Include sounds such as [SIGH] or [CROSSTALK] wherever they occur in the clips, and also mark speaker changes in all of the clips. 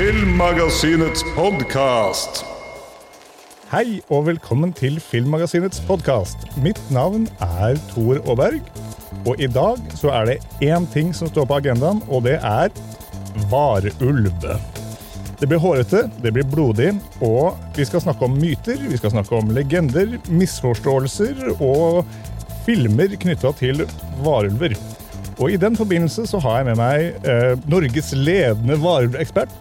Speaker 1: Filmmagasinets podkast.
Speaker 2: Hei og velkommen til Filmmagasinets podkast. Mitt navn er Tor Aaberg, og i dag så er det én ting som står på agendaen, og det er varulv. Det blir hårete, det blir blodig, og vi skal snakke om myter, vi skal snakke om legender, misforståelser og filmer knytta til varulver. Og I den forbindelse så har jeg med meg eh, Norges ledende vareekspert,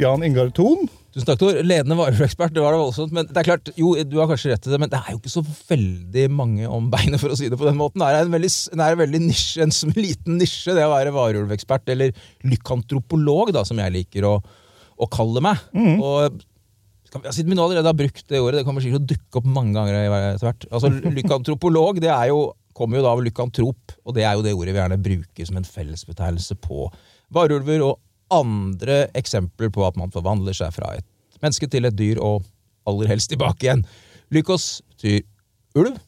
Speaker 2: Jan Ingar Thon.
Speaker 3: Tusen takk, Tor. Ledende vareekspert, det var det voldsomt. Men det er klart, jo, du har kanskje rett i det, men det er jo ikke så veldig mange om beinet, for å si det på den måten. Det er en veldig, er en veldig nisje, en liten nisje, det å være varulvekspert, eller lykantropolog, da, som jeg liker å, å kalle meg. Og skal vi- Siden vi nå allerede har brukt det ordet, det kommer sikkert til å dukke opp mange ganger etter hvert. Altså, Lykantropolog det er jo, kommer jo da av lykantrop, og det er jo det ordet vi gjerne bruker som en fellesbetegnelse på varulver og andre eksempler på at man forvandler seg fra et menneske til et dyr, og aller helst tilbake igjen. Lykos betyr ulv,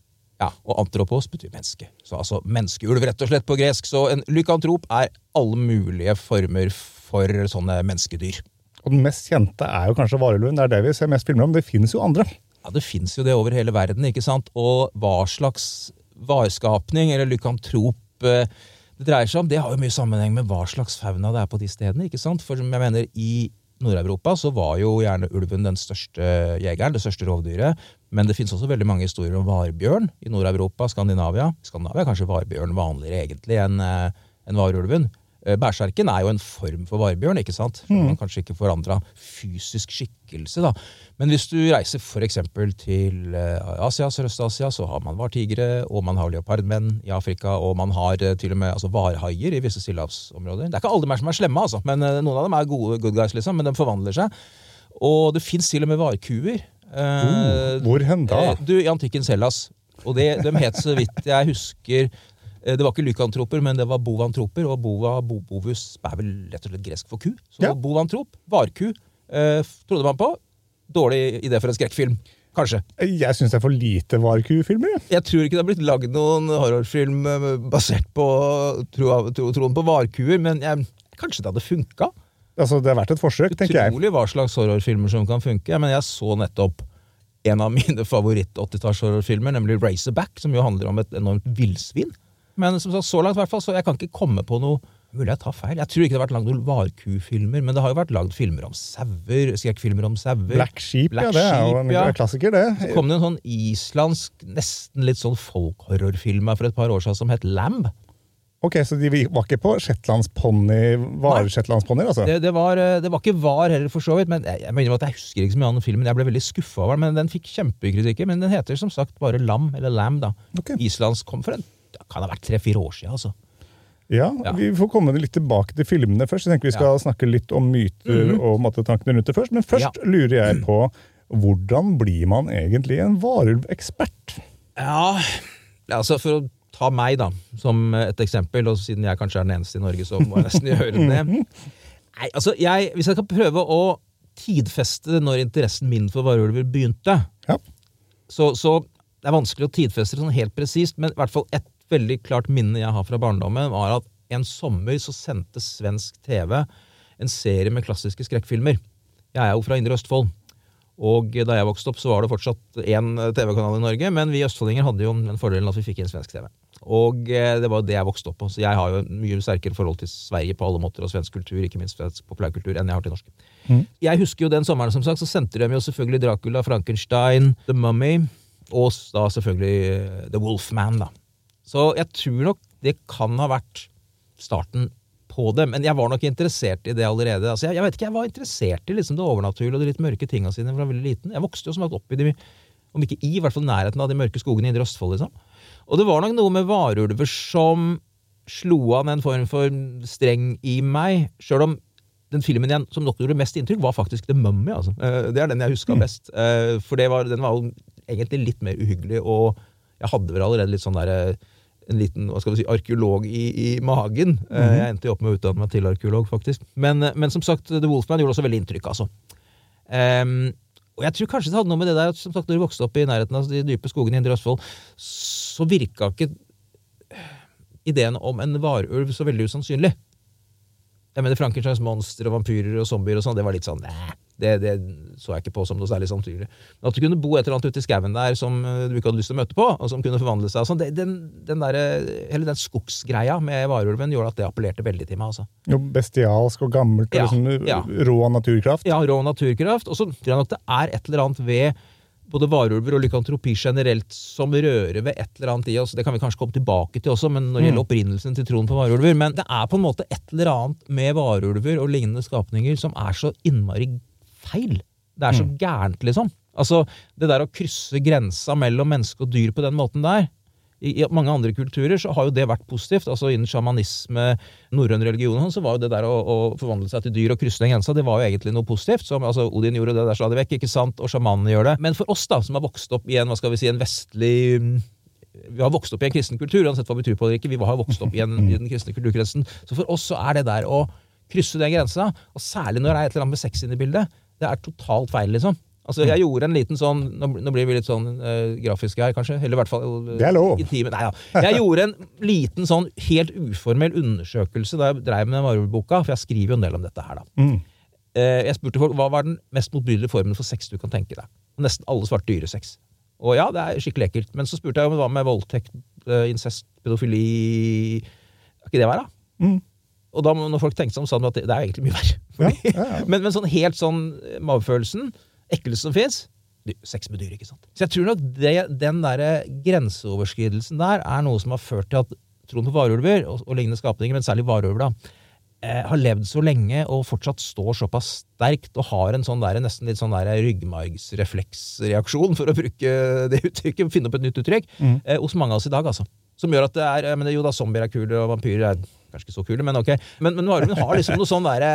Speaker 3: ja, og antropos betyr menneske. Så altså menneskeulv, rett og slett på gresk. Så en lykantrop er alle mulige former for sånne menneskedyr.
Speaker 2: Og den mest kjente er jo kanskje varulven. Det er det vi ser mest filmer om. Det finnes jo andre.
Speaker 3: Ja, Det fins jo det over hele verden, ikke sant? Og hva slags varskapning eller lykantrop eh, det dreier seg om, det har jo mye sammenheng med hva slags fauna det er på de stedene. ikke sant? For jeg mener, i Nord-Europa så var jo gjerne ulven den største jegeren, det største rovdyret. Men det finnes også veldig mange historier om varbjørn i Nord-Europa, Skandinavia. Skandinavia er kanskje varbjørn vanligere egentlig enn en enn varulven. Eh, er jo en form for varbjørn, ikke sant? For Man kanskje ikke forandra fysisk skikkelse, da. Men hvis du reiser f.eks. til eh, Asia, Sørøst-Asia, så har man vartigre, og man har leopardmenn i Afrika, og man har eh, til og med altså, varhaier i visse stillehavsområder. Det er ikke alle mer som er slemme, altså, men noen av dem er gode good guys, liksom, men de forvandler seg. Og det fins til og med varkuer.
Speaker 2: Oh, hvor hen da?
Speaker 3: Du, I antikkens Hellas. Og det, de het, så vidt jeg husker Det var ikke lykantroper, men det var bovantroper. Og bova, bo, bovus er vel rett og slett gresk for ku. Så
Speaker 2: Ja.
Speaker 3: bovantrop, varku, eh, trodde man på. Dårlig idé for en skrekkfilm. Kanskje.
Speaker 2: Jeg syns det er for lite varkufilmer. jeg.
Speaker 3: Jeg tror ikke det har blitt lagd noen horrorfilm eh, basert på tro, tro, troen på varkuer, men jeg, kanskje det hadde funka?
Speaker 2: Altså, Det har vært et forsøk, tenker jeg.
Speaker 3: Utrolig hva slags horrorfilmer som kan funke. Men jeg så nettopp en av mine favoritt-80-tallshorrorfilmer, nemlig Racerback, som jo handler om et enormt villsvin. Men som sagt, så langt, i hvert fall, så jeg kan ikke komme på noe Mulig jeg tar feil. Jeg tror ikke det har vært lagd noen varkufilmer, men det har jo vært lagd filmer om sauer. Skrekkfilmer om sauer.
Speaker 2: Black Sheep,
Speaker 3: Black
Speaker 2: ja. Det er jo en
Speaker 3: ja.
Speaker 2: klassiker, det.
Speaker 3: Så kom det en sånn islandsk, nesten litt sånn folkhorrorfilm her for et par år siden som het Lamb.
Speaker 2: Ok, Så de var ikke på shetlandsponni, vareshetlandsponnier, altså?
Speaker 3: Det, det, var, eh, det var ikke var heller, for så vidt. men Jeg, jeg mener at jeg husker ikke så mye av den filmen. Jeg ble veldig skuffa over den, men den fikk kjempekritikker. Men den heter som sagt bare Lam, eller Lam, da.
Speaker 2: Okay.
Speaker 3: Islandsk kom for en det kan ha vært tre-fire år siden, altså.
Speaker 2: Ja,
Speaker 3: Ja.
Speaker 2: Vi får komme litt tilbake til filmene først. Jeg tenker Vi skal snakke litt om myter og mattetankene rundt det først. Men først
Speaker 3: Ja.
Speaker 2: lurer jeg på hvordan blir man egentlig en varulvekspert?
Speaker 3: Ja, altså For å ta meg da, som et eksempel, og siden jeg kanskje er den eneste i Norge, så må jeg nesten gjøre det. [LAUGHS] Nei, altså jeg, Hvis jeg skal prøve å tidfeste når interessen min for varulver begynte,
Speaker 2: Ja.
Speaker 3: så, så det er vanskelig å tidfeste det sånn helt presist, men i hvert fall et veldig klart minne jeg har fra barndommen, var at en sommer så sendte svensk TV en serie med klassiske skrekkfilmer. Jeg er jo fra Indre Østfold. Og da jeg vokste opp, så var det fortsatt én TV-kanal i Norge, men vi østfoldinger hadde jo den fordelen at vi fikk inn svensk TV. Og eh, det var jo det jeg vokste opp på, så jeg har jo mye sterkere forhold til Sverige på alle måter, og svensk kultur, ikke minst svensk populærkultur, enn jeg har til norsk. Jeg husker jo den sommeren, som sagt, så sendte de jo selvfølgelig Dracula, Frankenstein, The Mummy, og da selvfølgelig eh, The Wolfman, da. Så jeg tror nok det kan ha vært starten på det. Men jeg var nok interessert i det allerede. Altså, jeg, jeg vet ikke, jeg var interessert i liksom det overnaturlige og de litt mørke tinga sine fra veldig liten. Jeg vokste jo som sagt opp i de, om ikke i, i hvert fall nærheten av de mørke skogene i Indre Østfold, liksom. Og det var nok noe med varulver som slo an en form for streng i meg, sjøl om den filmen igjen, som nok gjorde mest inntrykk, var faktisk The Mummy. Altså. Eh, Det er den jeg huska best. Eh, For det var, den var jo egentlig litt mer uhyggelig, og jeg hadde vel allerede litt sånn derre en liten hva skal vi si, arkeolog i, i magen. Eh, Jeg endte jo opp med å utdanne meg til arkeolog, faktisk. Men, eh, men som sagt, The Wolfman gjorde også veldig inntrykk, altså. Um, og jeg tror kanskje det hadde noe med det der at som sagt, når du vokste opp i nærheten av de dype skogene i Indre Østfold, så virka ikke ideen om en varulv så veldig usannsynlig. Jeg mener Frankensteins monster og vampyrer og zombier og sånn, det var litt sånn Nei, det, det så jeg ikke på som noe særlig sannsynlig. Men at du kunne bo et eller annet ute i skauen der som eh, du ikke hadde lyst til å møte på, og som kunne forvandle seg sånn, den, den, der, hele den skogsgreia med varulven gjorde at det appellerte veldig til meg. altså.
Speaker 2: Jo bestialsk og gammelt og
Speaker 3: Ja,
Speaker 2: liksom
Speaker 3: ja.
Speaker 2: rå naturkraft.
Speaker 3: Ja, rå naturkraft. Og så tror jeg nok det er et eller annet ved både varulver og lykantropi generelt som rører ved et eller annet i oss. Det kan vi kanskje komme tilbake til også, men når det gjelder opprinnelsen til troen på varulver. Men det er på en måte et eller annet med varulver og lignende skapninger som er så innmari feil. Det er så gærent, liksom. Altså, det der å krysse grensa mellom menneske og dyr på den måten der i, I mange andre kulturer så har jo det vært positivt. altså Innen sjamanisme, norrøn religion, sånn, så var jo det der å, å forvandle seg til dyr og krysse den grensa, det var jo egentlig noe positivt. Som, altså Odin gjorde det der stadig vekk, ikke sant, og sjamanene gjør det. Men for oss, da, som har vokst opp i en hva skal vi si, en vestlig mm, vi har vokst opp i en kristen kultur, uansett hva vi tror på eller ikke. Vi har vokst opp i, en, i den kristne kulturkretsen. Så for oss så er det der å krysse den grensa, og særlig når det er et eller annet med sex inne i bildet, det er totalt feil, liksom. Altså, Jeg gjorde en liten sånn Nå, nå blir vi litt sånn uh, grafiske her, kanskje. Eller i hvert fall uh,
Speaker 2: Det er lov.
Speaker 3: intime. Nei, ja. Jeg gjorde en liten sånn helt uformell undersøkelse da jeg drev med den varulvboka, for jeg skriver jo en del om dette her, da.
Speaker 2: Mm.
Speaker 3: Uh, jeg spurte folk hva var den mest motbydelige formen for sex du kan tenke deg. Nesten alle svarte dyresex. Og ja, det er skikkelig ekkelt. Men så spurte jeg om hva med voldtekt, incest, pedofili Er ikke det verre, da?
Speaker 2: Mm.
Speaker 3: Og da når folk tenkte seg om, sa de at det, det er egentlig mye verre. Fordi,
Speaker 2: Ja, ja. [LAUGHS]
Speaker 3: Men, men sånn helt sånn eh, magefølelsen, ekleste som fins Sex med dyr, ikke sant. Så jeg tror nok det, den der grenseoverskridelsen der er noe som har ført til at troen på varulver og, og lignende skapninger, men særlig varulver, da, eh, har levd så lenge og fortsatt står såpass sterkt og har en sånn der, nesten litt sånn ryggmargsrefleksreaksjon, for å bruke det uttrykket, finne opp et nytt uttrykk, eh, hos mange av oss i dag, altså. Som gjør at det er men det, Jo da, zombier er kule, og vampyrer er kanskje ikke så kule, men ok. Men, men varulven har liksom noe sånn derre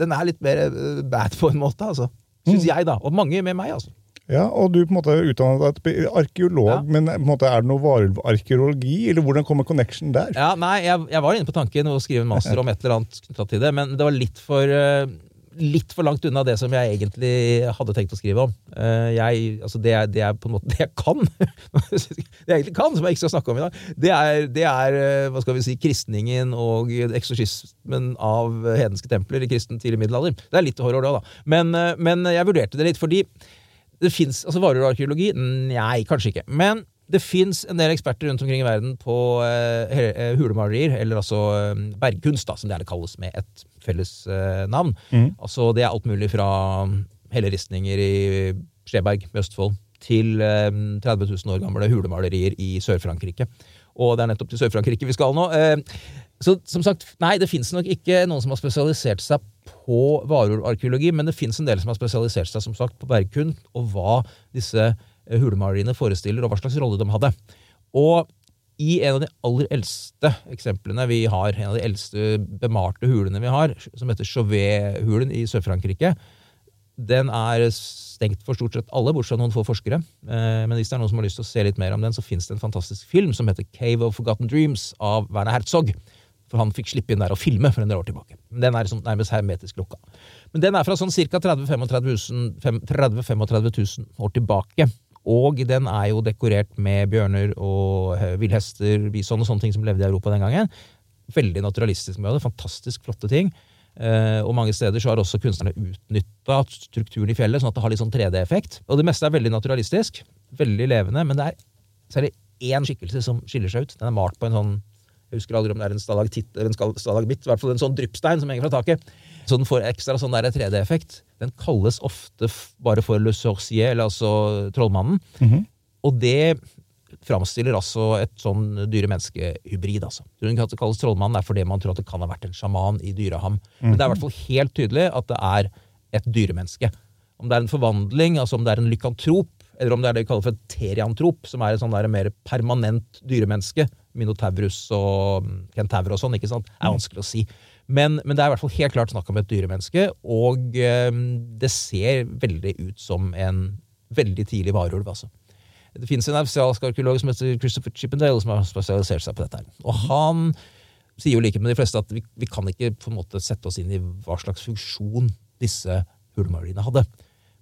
Speaker 3: Den er litt mer eh, bad på en måte, altså. Syns jeg, da. Og mange med meg, altså.
Speaker 2: Ja, og du på en måte utdannet deg arkeolog,
Speaker 3: Ja.
Speaker 2: men på en måte er det noe varulvarkeologi, eller hvordan kommer connection der?
Speaker 3: Ja, nei, jeg, jeg var inne på tanken å skrive en master om et eller annet knytta til det, men det var litt for eh, Litt for langt unna det som jeg egentlig hadde tenkt å skrive om. Eh, Jeg, altså det, er, det er på en måte det jeg kan. [LAUGHS] Det jeg egentlig kan, som jeg ikke skal snakke om i dag, det er, det er eh, hva skal vi si, kristningen og eksorsismen av hedenske templer i kristen tidlig middelalder. Det er litt horror da, da. Men, eh, men jeg vurderte det litt, fordi det fins altså varulvarkeologi? Nei, kanskje ikke. Men det fins en del eksperter rundt omkring i verden på eh, eh, hulemalerier, eller altså eh, bergkunst, da, som det gjerne kalles med et felles eh, navn. Altså Det er alt mulig fra helleristninger i Skjeberg med Østfold til eh, 30 000 år gamle hulemalerier i Sør-Frankrike. Og det er nettopp til Sør-Frankrike vi skal nå. Eh, så som sagt, nei, det fins nok ikke noen som har spesialisert seg på varulvarkeologi, men det fins en del som har spesialisert seg som sagt på bergkunst, og hva disse eh, hulemaleriene forestiller, og hva slags rolle de hadde. Og i en av de aller eldste eksemplene vi har, en av de eldste bemalte hulene vi har, som heter Chauvet-hulen i Sør-Frankrike, den er stengt for stort sett alle, bortsett fra noen få forskere. Eh, Men hvis det er noen som har lyst til å se litt mer om den, så fins det en fantastisk film som heter Cave of Forgotten Dreams av Werner Herzog. For han fikk slippe inn der og filme for en del år tilbake. Den er sånn nærmest hermetisk lukka. Men den er fra sånn ca. 30 000-35 000 år tilbake. Og den er jo dekorert med bjørner og eh, villhester, bison og sånne ting som levde i Europa den gangen. Veldig naturalistisk med det. Fantastisk flotte ting. Eh, og mange steder så har også kunstnerne utnytta strukturen i fjellet, sånn at det har litt sånn 3D-effekt. Og det meste er veldig naturalistisk. Veldig levende. Men det er særlig én skikkelse som skiller seg ut. Den er malt på en sånn Jeg husker aldri om det er en stalagtitt eller en stalagmitt. I hvert fall en sånn dryppstein som henger fra taket. Så den får ekstra sånn der 3D-effekt. Den kalles ofte bare for Le Sorcier, eller altså Trollmannen. Og det framstiller altså et sånn dyre-menneske-hybrid. Altså. At det kalles trollmannen er fordi man tror at det kan ha vært en sjaman i dyreham. Men det er i hvert fall helt tydelig at det er et dyremenneske. Om det er en forvandling, altså om det er en lykantrop, eller om det er det vi kaller for et teriantrop, som er et sånn der mer permanent dyremenneske, Minotaurus og kentaur og sånn, ikke sant, er vanskelig å si. Men, men det er i hvert fall helt klart snakk om et dyremenneske, og eh, det ser veldig ut som en veldig tidlig varulv, altså. Det finnes en australsk arkeolog som heter Christopher Chippendale, som har spesialisert seg på dette. her. Og han sier jo like med de fleste at vi, vi kan ikke på en måte sette oss inn i hva slags funksjon disse hullmarinene hadde.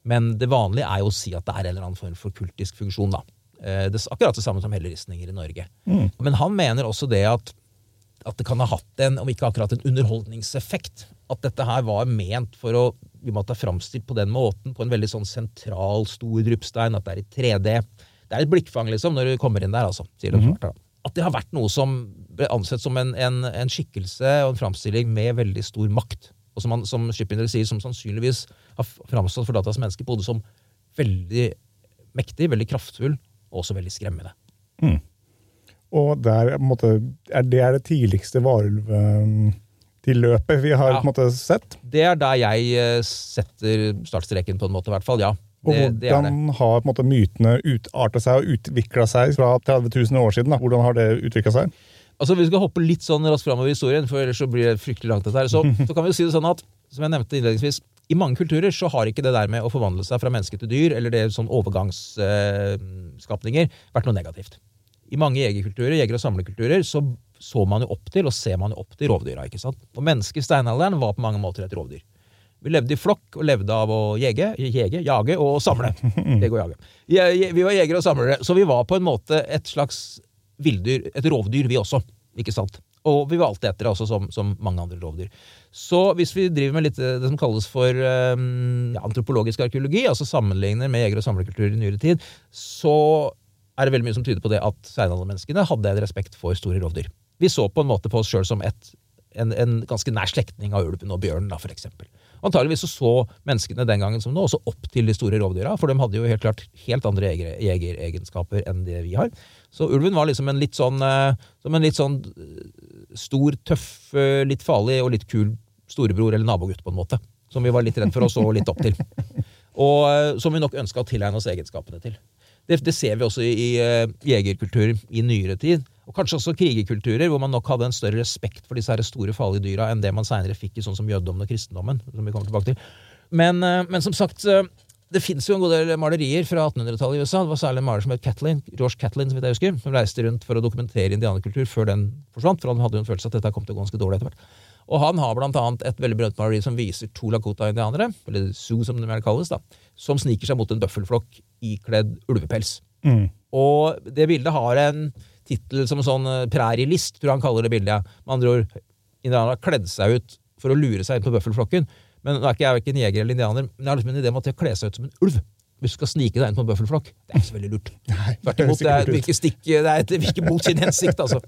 Speaker 3: Men det vanlige er jo å si at det er en eller annen form for kultisk funksjon. da. Eh, Det er akkurat det samme som helleristninger i Norge. Men han mener også det at, at det kan ha hatt en, om ikke akkurat en underholdningseffekt, at dette her var ment for å vi måtte ha framstilt på den måten, på en veldig sånn sentral, stor dryppstein, at det er i 3D. Det er et blikkfang, liksom, når du kommer inn der, altså, sier det -hmm. da. At det har vært noe som ble ansett som en, en, en skikkelse og en framstilling med veldig stor makt. Og som, han, som Shippindler sier, som sannsynligvis har framstått for datas mennesker både som veldig mektig, veldig kraftfull, og også veldig skremmende.
Speaker 2: Og der, måte, er det er det tidligste varulvtilløpet vi har
Speaker 3: Ja.
Speaker 2: måte sett.
Speaker 3: Det er der jeg eh, setter startstreken, på en måte, i hvert fall. Ja.
Speaker 2: Og
Speaker 3: Det, det er det.
Speaker 2: hvordan har måte, mytene utarta seg og utvikla seg fra 30 000 år siden? Da? Hvordan har det utvikla seg?
Speaker 3: Altså, Vi skal hoppe litt sånn raskt framover i historien, for ellers så blir det fryktelig langt. dette her. Så, [LAUGHS] så kan vi jo si det sånn at, som jeg nevnte innledningsvis, i mange kulturer så har ikke det der med å forvandle seg fra menneske til dyr, eller det sånn overgangsskapninger, vært noe negativt. I mange jegerkulturer, jeger- og samlekulturer, så så man jo opp til, og ser man jo opp til rovdyra. ikke sant? Og mennesket i steinalderen var på mange måter et rovdyr. Vi levde i flokk og levde av å jege, jege, jage og samle. [LAUGHS] Jege og jage. Je- je- Vi var jegere og samlere, så vi var på en måte et slags villdyr, et rovdyr, vi også. Ikke sant? Og vi var alltid etter det, også som, som mange andre rovdyr. Så hvis vi driver med litt eh, det som kalles for um, ja, antropologisk arkeologi, altså sammenligner med jeger- og samlerkultur i nyere tid, så er det veldig mye som tyder på det at steinaldermenneskene hadde en respekt for store rovdyr. Vi så på en måte på oss sjøl som et, en, en ganske nær slektning av ulven og bjørnen, da, for eksempel. Antageligvis så, så menneskene den gangen som nå også opp til de store rovdyra, for de hadde jo helt klart helt andre jegeregenskaper enn det vi har. Så ulven var liksom en litt sånn, eh, som en litt sånn eh, stor, tøff, eh, litt farlig og litt kul storebror eller nabogutt, på en måte. Som vi var litt redd for og så litt opp til. Og som vi nok ønska å tilegne oss egenskapene til. Det, det ser vi også i, i eh, jegerkultur i nyere tid. Og kanskje også krigerkulturer, hvor man nok hadde en større respekt for disse her store, farlige dyra enn det man seinere fikk i sånn som jødedommen og kristendommen. som vi kommer tilbake til. Men, eh, men som sagt, eh, det fins jo en god del malerier fra 1800-tallet i USA. Det var særlig en maler som het Catlin, George Catlin, som jeg husker, som reiste rundt for å dokumentere indianerkultur før den forsvant. For han hadde jo en følelse at dette kom til å gå ganske dårlig etter hvert. Og han har blant annet et veldig berømt maleri som viser to Lakota-indianere, eller Zoo som det mer kalles, da, som sniker seg mot en bøffelflokk ikledd ulvepels. Og det bildet har en tittel som sånn eh, prærielist, tror jeg han kaller det bildet. Med andre ord, indianerne har kledd seg ut for å lure seg inn på bøffelflokken. Men nå er ikke jeg verken jeger eller indianer, men jeg har liksom en idé om at de har kledd seg ut som en ulv. Hvis du skal snike deg inn på en bøffelflokk. Det er ikke så veldig lurt. Tvert imot, det er- virker stikk, det er et virker mot sin hensikt, altså.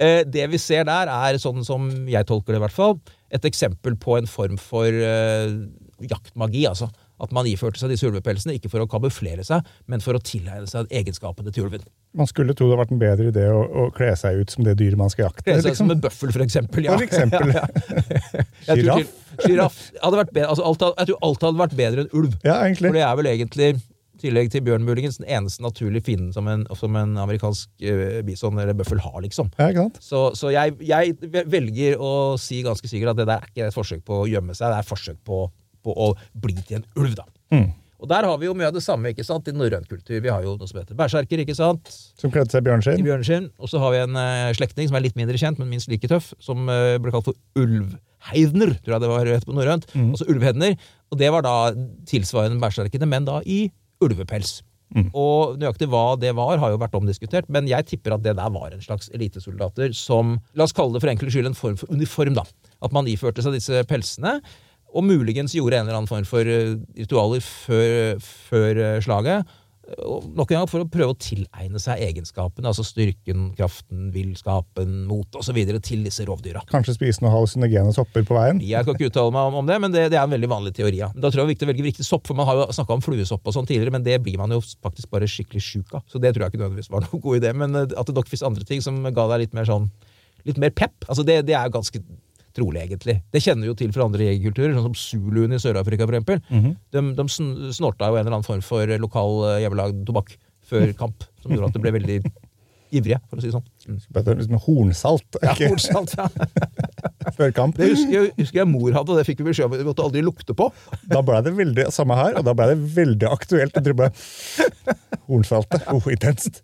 Speaker 3: Eh, Det vi ser der, er sånn som jeg tolker det, i hvert fall, et eksempel på en form for eh, jaktmagi. altså. At man iførte seg disse ulvepelsene, ikke for å kamuflere seg, men for å tilegne seg egenskapene til ulven.
Speaker 2: Man skulle tro det hadde vært en bedre idé å, å kle seg ut som det dyret man skal jakte.
Speaker 3: Kle seg
Speaker 2: liksom.
Speaker 3: som en bøffel, for eksempel. Ja.
Speaker 2: For eksempel. [LAUGHS]
Speaker 3: Vært bedre, altså alt, jeg tror alt hadde vært bedre enn ulv.
Speaker 2: Ja, egentlig.
Speaker 3: For det er vel egentlig, i tillegg til bjørn muligens, den eneste naturlige fienden som en, som en amerikansk uh, bison eller bøffel har, liksom.
Speaker 2: Ja, ikke sant?
Speaker 3: Så, så jeg, jeg velger å si ganske sikkert at det der er ikke et forsøk på å gjemme seg, det er et forsøk på, på å bli til en ulv, da.
Speaker 2: Mm.
Speaker 3: Og der har vi jo mye av det samme ikke sant, i norrøn kultur. Vi har jo noe som heter berserker, ikke sant?
Speaker 2: Som kledde seg
Speaker 3: bjørnskinn.
Speaker 2: bjørneskinn.
Speaker 3: Og så har vi en uh, slektning som er litt mindre kjent, men minst like tøff, som uh, ble kalt for ulvheidner, tror jeg det var rett på norrønt. Altså ulvhedner. Og det var da tilsvarende berserkene, men da i ulvepels. Og nøyaktig hva det var, har jo vært omdiskutert, men jeg tipper at det der var en slags elitesoldater som La oss kalle det for enkel skyld en form for uniform, da. At man iførte seg disse pelsene. Og muligens gjorde en eller annen form for eh, ritualer før, før eh, slaget. nok en gang for å prøve å tilegne seg egenskapene, altså styrken, kraften, villskapen, mot osv. til disse rovdyra.
Speaker 2: Kanskje spise noen hallusinogene sopper på veien?
Speaker 3: Jeg skal ikke uttale meg om, om det, men det, det er en veldig vanlig teori. Ja. Da tror jeg det er viktig å velge riktig sopp, for man har jo snakka om fluesopp og sånn tidligere, men det blir man jo faktisk bare skikkelig sjuk av. Så det tror jeg ikke nødvendigvis var noen god idé. Men eh, at det nok fins andre ting som ga deg litt mer sånn litt mer pep, altså det, det er ganske trolig, egentlig. Det kjenner vi jo til fra andre jegerkulturer, sånn som zuluene i Sør-Afrika, for eksempel. de, de snorta jo en eller annen form for lokal eh, hjemmelagd tobakk før [LAUGHS] kamp, som gjorde at det ble veldig ivrige, for å si det sånn. Mm.
Speaker 2: Liksom hornsalt
Speaker 3: Ja, hornsalt, ja. [LAUGHS]
Speaker 2: før kamp.
Speaker 3: Det husker jeg, husker jeg mor hadde, og det fikk vi beskjed om. Vi måtte aldri lukte på.
Speaker 2: Da ble det veldig, samme her, og da ble det veldig aktuelt. å drible Hornsaltet. Oh, intenst.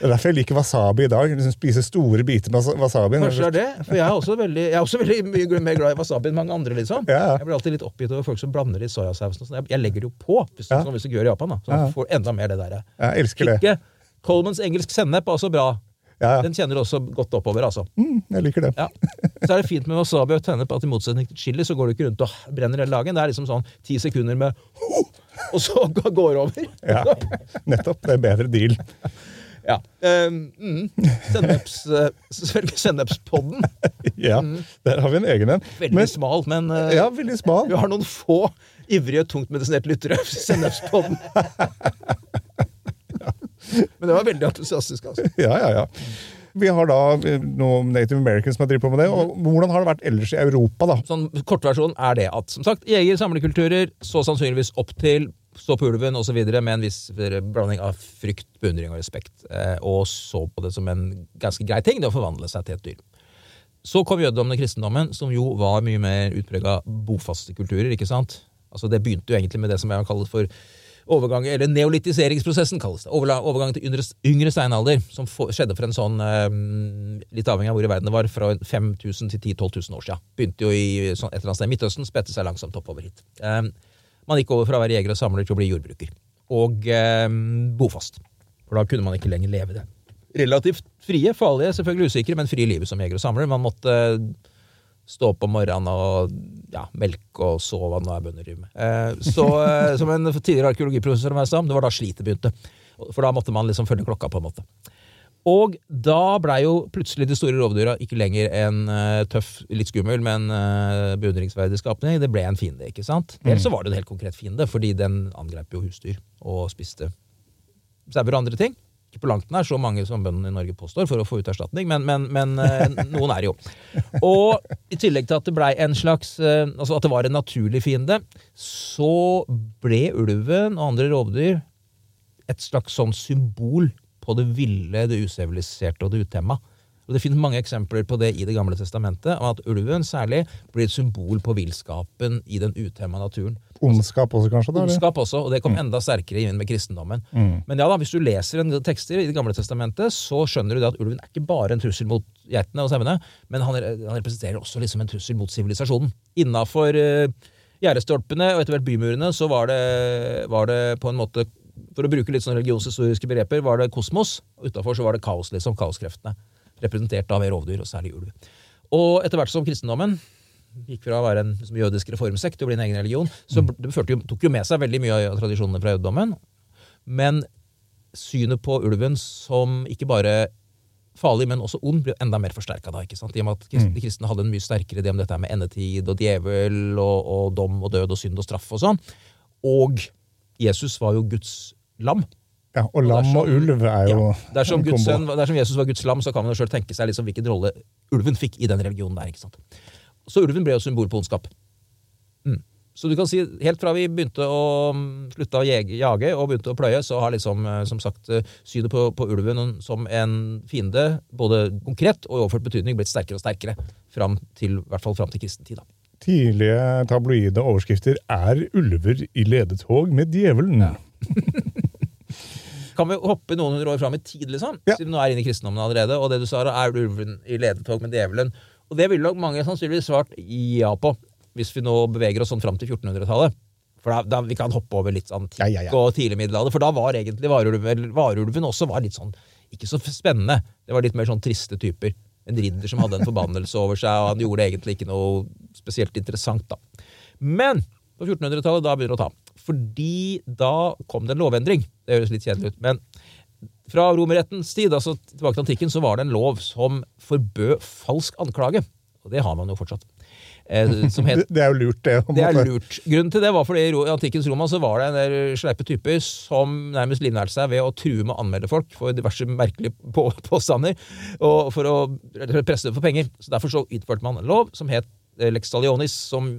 Speaker 2: Det er derfor jeg liker wasabi i dag. Liksom spise store biter med wasabi.
Speaker 3: Kanskje det er det, for jeg er også veldig, jeg er også veldig mye mer glad i wasabi enn mange andre. liksom.
Speaker 2: Ja.
Speaker 3: Jeg blir alltid litt oppgitt over folk som blander litt soyasausen. og sånn. Jeg, jeg legger det jo på, hvis,
Speaker 2: Ja.
Speaker 3: sånn hvis du gjør i Japan. da. Så
Speaker 2: ja.
Speaker 3: får enda mer det der.
Speaker 2: Jeg elsker det.
Speaker 3: Ikke Colemans engelsk sennep er også bra.
Speaker 2: Ja, ja.
Speaker 3: Den kjenner du også godt oppover, altså.
Speaker 2: Mm, jeg liker det.
Speaker 3: Ja. Så er det fint med wasabi og tennep at i motsetning til chili, så går du ikke rundt og brenner hele dagen. Det er liksom sånn ti sekunder med og så [LAUGHS] går det over.
Speaker 2: Ja, nettopp. Det er bedre deal.
Speaker 3: Ja. Um, mm. Senneps, uh, Sennepspodden. [LAUGHS]
Speaker 2: Ja, Der har vi en egen en.
Speaker 3: Veldig
Speaker 2: Men,
Speaker 3: smal, men uh,
Speaker 2: ja, veldig smal.
Speaker 3: vi har noen få ivrige, tungtmedisinerte lyttere. [LAUGHS] Sennepspodden. Men det var veldig entusiastisk, altså. [LAUGHS]
Speaker 2: Ja, ja, ja. Vi har da eh, noen Native Americans som har drevet på med det. og Hvordan har det vært ellers i Europa, da?
Speaker 3: Sånn Kortversjonen er det at som sagt, jeger, samlekulturer, så sannsynligvis opp til stå på ulven osv. med en viss blanding av frykt, beundring og respekt. Eh, og så på det som en ganske grei ting, det å forvandle seg til et dyr. Så kom jødedommen og kristendommen, som jo var mye mer utprega bofaste kulturer. ikke sant? Altså Det begynte jo egentlig med det som jeg har kalt for overgang, eller neolitiseringsprosessen, kalles det. Overgangen Overgang til yngre, yngre steinalder, som for, skjedde for en sånn, eh, litt avhengig av hvor i verden det var, fra 5000 til 10 000-12 000 år siden. Begynte jo i sånn, et eller annet sted i Midtøsten, spredte seg langsomt oppover hit. Eh, man gikk over fra å være jeger og samler til å bli jordbruker. Og eh, bofast. For da kunne man ikke lenger leve det. Relativt frie, farlige, selvfølgelig usikre, men frie livet som jeger og samler. Man måtte stå opp om morgenen og ja, melke og sove, hva nå er bønder driver med. Eh, [LAUGHS] så eh, som en tidligere arkeologiprofessor sa, det var da slitet begynte. For da måtte man liksom følge klokka, på en måte. Og da blei jo plutselig de store rovdyra ikke lenger en uh, tøff, litt skummel, men uh, beundringsverdig skapning. Det ble en fiende, ikke sant? Dels så var det en helt konkret fiende, fordi den angrep jo husdyr og spiste sauer og andre ting. Ikke på langt nær så mange som bøndene i Norge påstår for å få ut erstatning, men, men, men eh, noen er jo. Og i tillegg til at det blei en slags eh, Altså at det var en naturlig fiende, så ble ulven og andre rovdyr et slags sånn symbol på det ville, det usiviliserte og det utemma. Og Det finnes mange eksempler på det i Det gamle testamentet, om at ulven særlig blir et symbol på villskapen i den utemma naturen.
Speaker 2: Ondskap også, kanskje? da.
Speaker 3: Ondskap også, og det kom enda sterkere inn med kristendommen. Men ja da, hvis du leser en tekster i Det gamle testamentet, så skjønner du det at ulven er ikke bare en trussel mot geitene og sauene, men han, han representerer også liksom en trussel mot sivilisasjonen. Innafor uh, gjerdestolpene og etter hvert bymurene så var det, var det på en måte for å bruke litt sånn religionshistoriske begreper, var det kosmos. Utafor så var det kaos, liksom. Kaoskreftene. Representert av rovdyr, og særlig ulv. Og etter hvert som kristendommen gikk fra å være en liksom, jødisk reformsekt til å bli en egen religion, så det førte jo, tok jo med seg veldig mye av tradisjonene fra jødedommen. Men synet på ulven som ikke bare farlig, men også ond, ble enda mer forsterka da. ikke sant? I og med at de kristne hadde en mye sterkere idé om dette med endetid og djevel og, og dom og død og synd og straff og sånn. Og Jesus var jo Guds lam.
Speaker 2: Ja, og lam og
Speaker 3: dersom-
Speaker 2: ulv er jo
Speaker 3: Ja, dersom, Guds sønn, dersom Jesus var Guds lam, så kan man jo sjøl tenke seg liksom hvilken rolle ulven fikk i den religionen der. ikke sant? Så ulven ble jo symbol på ondskap. Mm. Så du kan si, helt fra vi begynte å slutta slutte å jage og begynte å pløye, så har liksom, eh, som sagt, eh, synet på, på ulven som en fiende, både konkret og i overført betydning, blitt sterkere og sterkere. Fram til, I hvert fall fram til kristen tid. da.
Speaker 2: Tidlige tabloide overskrifter er 'Ulver i ledetog med djevelen'. [LAUGHS]
Speaker 3: Kan vi hoppe noen hundre år fram i tid, liksom?
Speaker 2: Ja.
Speaker 3: Siden du er inne i kristendommen allerede, og det du sa, da, er ulven i ledetog med djevelen. Og det ville nok mange sannsynligvis svart ja på, hvis vi nå beveger oss sånn fram til 1400-tallet. For da, da Vi kan hoppe over litt antikk
Speaker 2: Ja, ja, ja.
Speaker 3: og tidlig middelalder, for da var egentlig varulven, varulven også var litt sånn ikke så spennende. Det var litt mer sånn triste typer. En ridder som hadde en forbannelse over seg, og han gjorde egentlig ikke noe spesielt interessant, da. Men på 1400-tallet da begynner det å ta. Fordi da kom det en lovendring. Det høres litt kjedelig ut, men fra romerrettens tid, altså tilbake til antikken, så var det en lov som forbød falsk anklage. Og det har man jo fortsatt. Eh, som het [LAUGHS]
Speaker 2: Det, er jo lurt, det.
Speaker 3: det er lurt. Grunnen til det var fordi i antikkens Roma så var det en del sleipe typer som nærmest livnærte seg ved å true med å anmelde folk for diverse merkelige på påstander, og for å presse dem for penger. Så Derfor så innførte man en lov som het Lex Talionis, som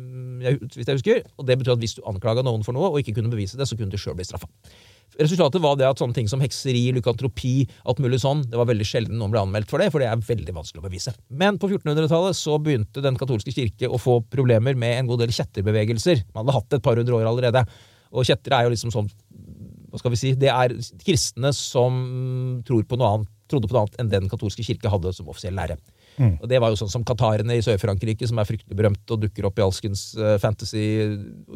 Speaker 3: jeg, hvis jeg husker, og det betyr at hvis du anklaga noen for noe og ikke kunne bevise det, så kunne du sjøl bli straffa. Resultatet var det at sånne ting som hekseri, lykantropi, alt mulig sånn, det var veldig sjelden noen ble anmeldt for det, for det er veldig vanskelig å bevise. Men på 1400-tallet så begynte den katolske kirke å få problemer med en god del kjetterbevegelser. Man hadde hatt det et par hundre år allerede. Og kjetter er jo liksom sånn hva skal vi si, Det er kristne som tror på noe annet, trodde på noe annet enn den katolske kirke hadde som offisiell lære. Og Det var jo sånn som katarene i Sør-Frankrike, som er fryktelig berømt og dukker opp i alskens eh, fantasy,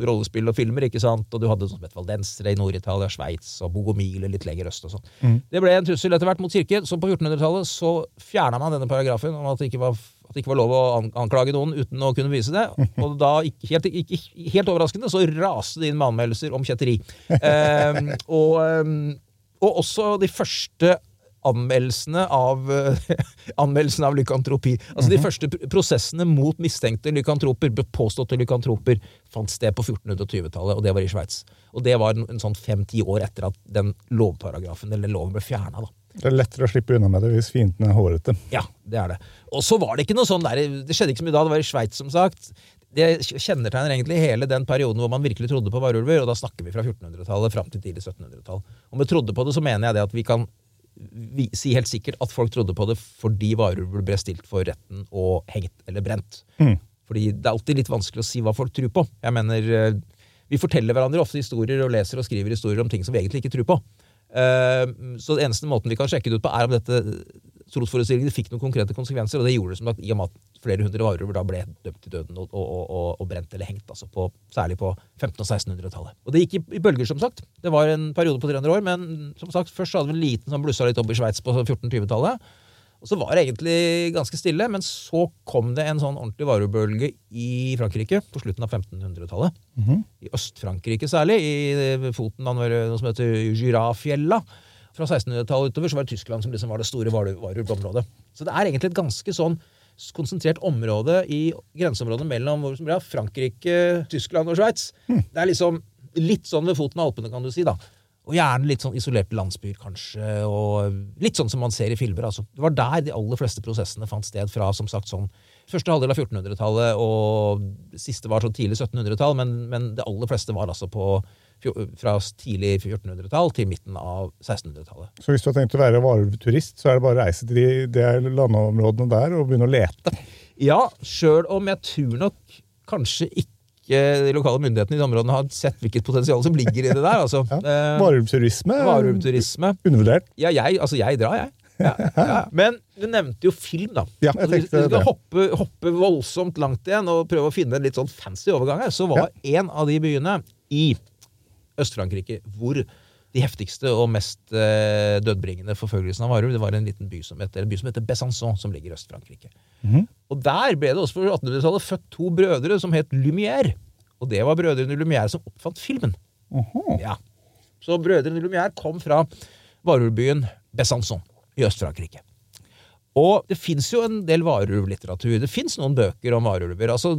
Speaker 3: rollespill og filmer. ikke sant? Og du hadde sånn som valdensere i Nord-Italia, Sveits og Bogomile litt lenger øst. og sånn. Det ble en trussel etter hvert mot kirken, så på 1400-tallet så fjerna man denne paragrafen om at det ikke var at det ikke var lov å an- anklage noen uten å kunne bevise det. [LAUGHS] Og da, helt, ikke, helt overraskende, så raste det inn med anmeldelser om kjetteri. Um, [LAUGHS] og, um, og også de første anmeldelsene av [LAUGHS] anmeldelsene av lykantropi. Altså De første prosessene mot mistenkte lykantroper, påståtte lykantroper, fant sted på 1420-tallet, og det var i Sveits. Og det var en, en sånn fem-ti år etter at den lovparagrafen, eller loven, ble fjerna.
Speaker 2: Det er lettere å slippe unna med det hvis fienden er hårete.
Speaker 3: Ja, det er det. Og så var det ikke noe sånn der, det skjedde ikke så mye da, det var i Sveits, som sagt. Det kjennetegner egentlig hele den perioden hvor man virkelig trodde på varulver, og da snakker vi fra 1400-tallet fram til tidlig 1700-tall. Om vi trodde på det, så mener jeg det at vi kan vi, si helt sikkert at folk trodde på det fordi varer ble stilt for retten og hengt eller brent. Fordi det er alltid litt vanskelig å si hva folk tror på. Jeg mener, eh, Vi forteller hverandre ofte historier og leser og skriver historier om ting som vi egentlig ikke tror på. Eh, Så den eneste måten vi kan sjekke det ut på, er om dette trosforestillingene fikk noen konkrete konsekvenser, og det gjorde det som at i og med at flere hundre varulver da ble dømt til døden og, og, og, og brent eller hengt, altså på, særlig på 1500- og 1600-tallet. Og det gikk i, i bølger, som sagt. Det var en periode på 300 år, men som sagt, først hadde vi en liten som blussa litt opp i Sveits på 1420-tallet. Og så var det egentlig ganske stille, men så kom det en sånn ordentlig varulvbølge i Frankrike på slutten av 1500-tallet. I Øst-Frankrike særlig, i foten av noe som heter Girafjella. Fra 1600-tallet utover så var det Tyskland som liksom var det store varu- varulvområdet. Så det er egentlig et ganske sånn konsentrert område i grenseområdet mellom Frankrike, Tyskland og Sveits. Det er liksom litt sånn ved foten av Alpene, kan du si. da. Og gjerne litt sånn isolerte landsbyer, kanskje. og Litt sånn som man ser i filmer. altså. Det var der de aller fleste prosessene fant sted fra. som sagt sånn Første halvdel av 1400-tallet, og siste var sånn tidlig 1700-tall, men, men det aller fleste var altså på fra tidlig 1400-tall til midten av 1600-tallet.
Speaker 2: Så hvis du har tenkt å være varulvturist, så er det bare å reise til de, de landområdene der og begynne å lete.
Speaker 3: Ja, sjøl om jeg tror nok kanskje ikke de lokale myndighetene i de områdene har sett hvilket potensial som ligger i det der. altså. [LAUGHS]
Speaker 2: Ja.
Speaker 3: Eh,
Speaker 2: Varulvturisme er
Speaker 3: Varulvturisme.
Speaker 2: undervurdert.
Speaker 3: Ja, jeg, altså jeg drar, jeg. Ja, ja. [LAUGHS] Men du nevnte jo film, da.
Speaker 2: Ja, jeg
Speaker 3: Altså, vi skal hoppe, hoppe voldsomt langt igjen og prøve å finne en litt sånn fancy overgang her, så var en av de byene i Øst-Frankrike hvor de heftigste og mest eh, dødbringende forfølgelsene av varulv, det var en liten by som heter, en by som heter Besançon, som ligger i Øst-Frankrike. Og der ble det også på 1800-tallet født to brødre som het Lumière. Og det var brødrene Lumière som oppfant filmen. Ja. Så brødrene Lumière kom fra varulvbyen Besançon i Øst-Frankrike. Og det fins jo en del varulvlitteratur. Det fins noen bøker om varulver. Altså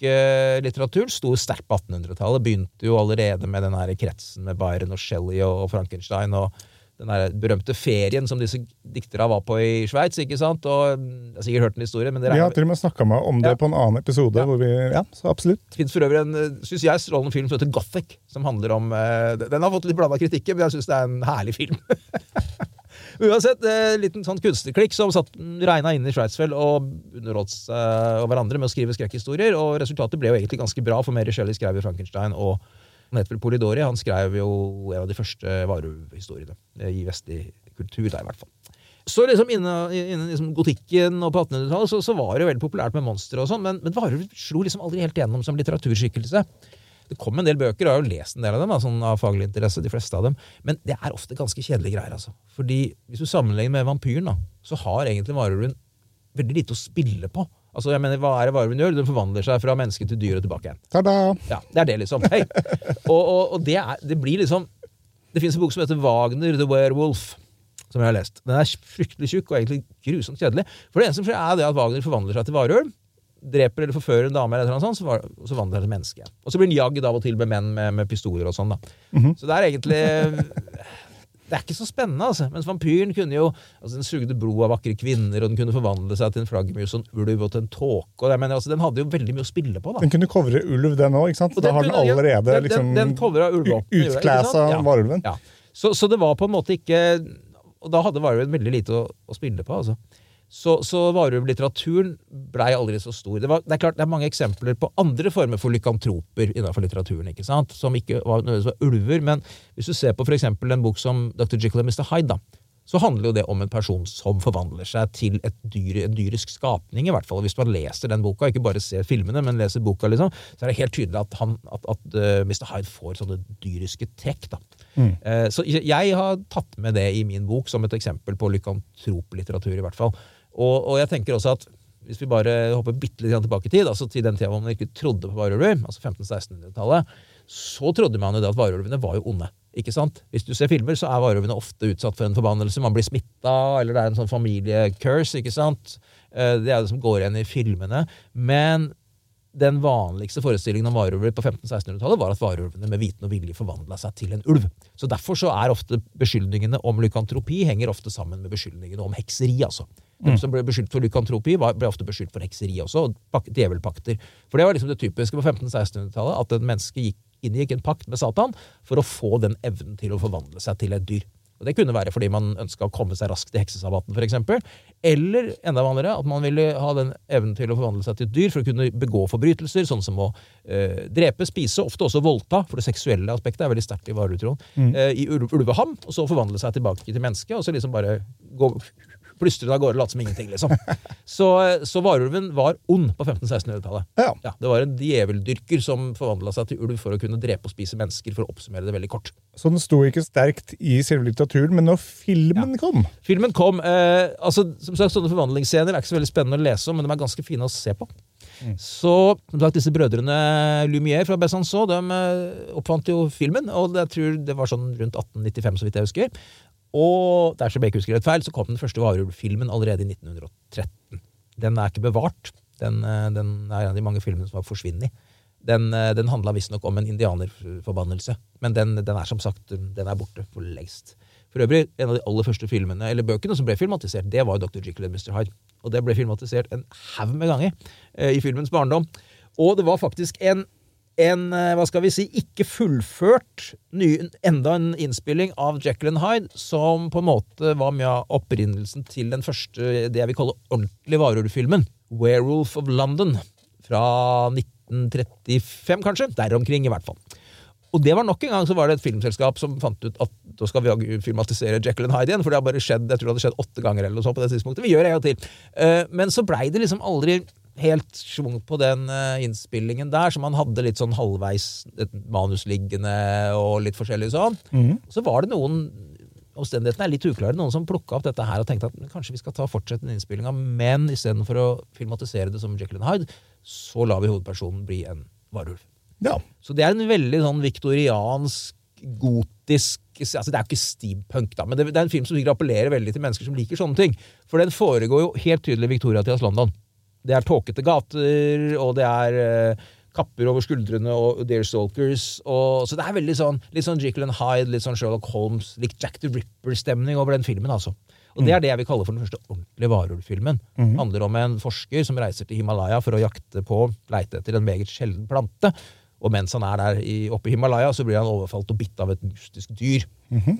Speaker 3: Skrekklitteraturen sto sterkt på 1800-tallet. Begynte jo allerede med den her kretsen med Byron og Shelley og Frankenstein. og den her berømte ferien som disse dikterne var på i Sveits. ikke sant? Og mm, Jeg har sikkert hørt en historie, men det
Speaker 2: Vi har til og med snakka om det
Speaker 3: Ja.
Speaker 2: på en annen episode.
Speaker 3: Ja.
Speaker 2: hvor vi, ja, så absolutt.
Speaker 3: Det fins for øvrig en eh, synes jeg, strålende film som heter Gothic. som handler om, eh, Den har fått litt blanda kritikker, men jeg syns det er en herlig film. [LAUGHS] Uansett, eh, en liten sånn kunstnerklikk som satt regna inn i Schweizfeld og underholdt seg av hverandre med å skrive skrekkhistorier. Og resultatet ble jo egentlig ganske bra, for Mary Shelley skrev jo Frankenstein. og han het vel Polidori. Han skrev jo en av de første varulvhistoriene eh, i vestlig kultur, da i hvert fall. Så liksom innen, innen liksom gotikken og på 1800-tallet så, så var det jo veldig populært med monstre og sånn, men, men varulv slo liksom aldri helt gjennom som litteraturskikkelse. Det kom en del bøker, og jeg har jo lest en del av dem, sånn av faglig interesse, de fleste av dem, men det er ofte ganske kjedelige greier, altså. Fordi hvis du sammenligner med vampyren, da, så har egentlig varulven veldig lite å spille på. Altså, jeg mener, Hva er det varulven gjør? Den forvandler seg fra menneske til dyr og tilbake igjen.
Speaker 2: Ta-da!
Speaker 3: Ja, Det er det, liksom. Hei. Og, og, og det, er, det blir liksom Det fins en bok som heter Wagner The Werewolf, som jeg har lest. Den er fryktelig tjukk og egentlig grusomt kjedelig. For det eneste som skjer, er det at Wagner forvandler seg til varulv. Dreper eller forfører en dame, eller noe sånt, så, var, så vandrer han til menneske. Og så blir han jagd av og til med menn med, med pistoler og sånn. da. Så det er egentlig det er ikke så spennende, altså. Mens vampyren kunne jo altså Den sugde blod av vakre kvinner, og den kunne forvandle seg til en flaggermus og en ulv og til en tåke. og det- Men altså, den hadde jo veldig mye å spille på, da.
Speaker 2: Den kunne covre ulv, den òg.
Speaker 3: Og
Speaker 2: Da har den allerede
Speaker 3: den,
Speaker 2: liksom
Speaker 3: den, den det, sant? Ja.
Speaker 2: varulven.
Speaker 3: Ja. Så, så det var på en måte ikke Og da hadde varulven veldig lite å, å spille på. altså. Så, så varulvlitteraturen blei aldri så stor. Det, var, det er klart det er mange eksempler på andre former for lykantroper innenfor litteraturen. ikke sant? Som ikke var nødvendigvis var ulver. Men hvis du ser på for eksempel en bok som Dr. Jekyll og Mr. Hyde, da, så handler jo det om en person som forvandler seg til et dyr, en dyrisk skapning, i hvert fall. Hvis man leser den boka, ikke bare ser filmene, men leser boka, liksom, så er det helt tydelig at, han, at, at uh, Mr. Hyde får sånne dyriske trekk. da. Eh, så jeg har tatt med det i min bok som et eksempel på lykantroplitteratur, i hvert fall. Og, og jeg tenker også at hvis vi bare hopper bitte litt tilbake i tid, altså til den tida man ikke trodde på varulver, altså 1500-1600-tallet, så trodde man jo det at varulvene var jo onde. Ikke sant? Hvis du ser filmer, så er varulvene ofte utsatt for en forbannelse. Man blir smitta, eller det er en sånn familiecurse. ikke sant? Eh, Det er det som går igjen i filmene. Men den vanligste forestillingen om varulver på 1500-1600-tallet var at varulvene med viten og vilje forvandla seg til en ulv. Så Derfor så er ofte beskyldningene om lykantropi henger ofte sammen med beskyldningene om hekseri. altså. De som ble beskyldt for lykantropi, ble ofte beskyldt for hekseri også, og djevelpakter. For det var liksom det typiske på 1500-1600-tallet, at en menneske gikk, inngikk en pakt med Satan for å få den evnen til å forvandle seg til et dyr. Og Det kunne være fordi man ønska å komme seg raskt til heksesabbaten, f.eks. Eller enda vanligere at man ville ha den evnen til å forvandle seg til et dyr for å kunne begå forbrytelser, sånn som å eh, drepe, spise, ofte også voldta, for det seksuelle aspektet er veldig sterkt i varetroen, eh, i Ulvehamn, ulveham, og så forvandle seg tilbake til menneske, og så liksom bare gå plystre av gårde og latt som ingenting, liksom. [LAUGHS] Så, så varulven var ond på 1500-1600-tallet.
Speaker 2: Ja.
Speaker 3: Ja, det var en djeveldyrker som forvandla seg til ulv for å kunne drepe og spise mennesker, for å oppsummere det veldig kort.
Speaker 2: Så den sto ikke sterkt i selve litteraturen, men når filmen kom
Speaker 3: Filmen kom. Eh, altså, som sagt, Sånne forvandlingsscener er ikke så veldig spennende å lese om, men de er ganske fine å se på. Så som sagt, disse brødrene Lumière fra Besançon de eh, oppfant jo filmen, og jeg tror det var sånn rundt 1895, så vidt jeg husker. Og dersom jeg ikke husker rett feil, så kom den første varulvfilmen allerede i 1913. Den er ikke bevart. Den, eh, den er en av de mange filmene som har forsvunnet. Den, eh, den handla visstnok om en indianerforbannelse, men den, den er som sagt den er borte for lengst. For øvrig, en av de aller første filmene, eller bøkene som ble filmatisert, det var Dr. Jekyll og Mr. Hyde. Og det ble filmatisert en haug med ganger eh, i filmens barndom. Og det var faktisk en, en eh, hva skal vi si, ikke fullført ny, enda en innspilling av Jekyll and Hyde, som på en måte var mye av opprinnelsen til den første, det jeg vil kalle ordentlig varulvfilmen, Werewolf of London, fra 1935, kanskje? Der omkring, i hvert fall. Og det var nok en gang så var det et filmselskap som fant ut at da skal vi filmatisere Jekyll and Hyde igjen, for det har bare skjedd jeg tror det hadde skjedd åtte ganger eller noe sånt på det tidspunktet. Vi gjør det en gang til. Eh, Men så blei det liksom aldri helt schwung på den eh, innspillingen der, som han hadde litt sånn halvveis et manus liggende og litt forskjellig sånn. Så var det noen Omstendighetene er litt uklare. Noen som plukka opp dette her og tenkte at kanskje vi skal ta fortsette den innspillinga, men istedenfor å filmatisere det som Jekyll and Hyde, så lar vi hovedpersonen bli en varulv.
Speaker 2: Ja.
Speaker 3: Så det er en veldig sånn viktoriansk, gotisk altså Det er jo ikke steampunk, da, men det, det er en film som sikkert appellerer veldig til mennesker som liker sånne ting. For den foregår jo helt tydelig i Victoria-tidas London. Det er tåkete gater, og det er uh, kapper over skuldrene og Deerstalkers. Og, så det er veldig sånn litt sånn Jekyll and Hyde, litt sånn Sherlock Holmes, litt Jack the Ripper-stemning over den filmen. altså. Og Det er det jeg vil kalle for den første ordentlige varulvfilmen. Det handler om en forsker som reiser til Himalaya for å jakte på, leite etter en meget sjelden plante. Og mens han er der i, oppe i Himalaya, så blir han overfalt og bitt av et mystisk dyr.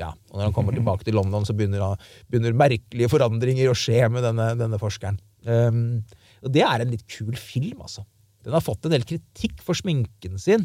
Speaker 3: Ja, og Når han kommer tilbake til London, så begynner, begynner merkelige forandringer å skje med denne, denne forskeren. Um, og Det er en litt kul film, altså. Den har fått en del kritikk for sminken sin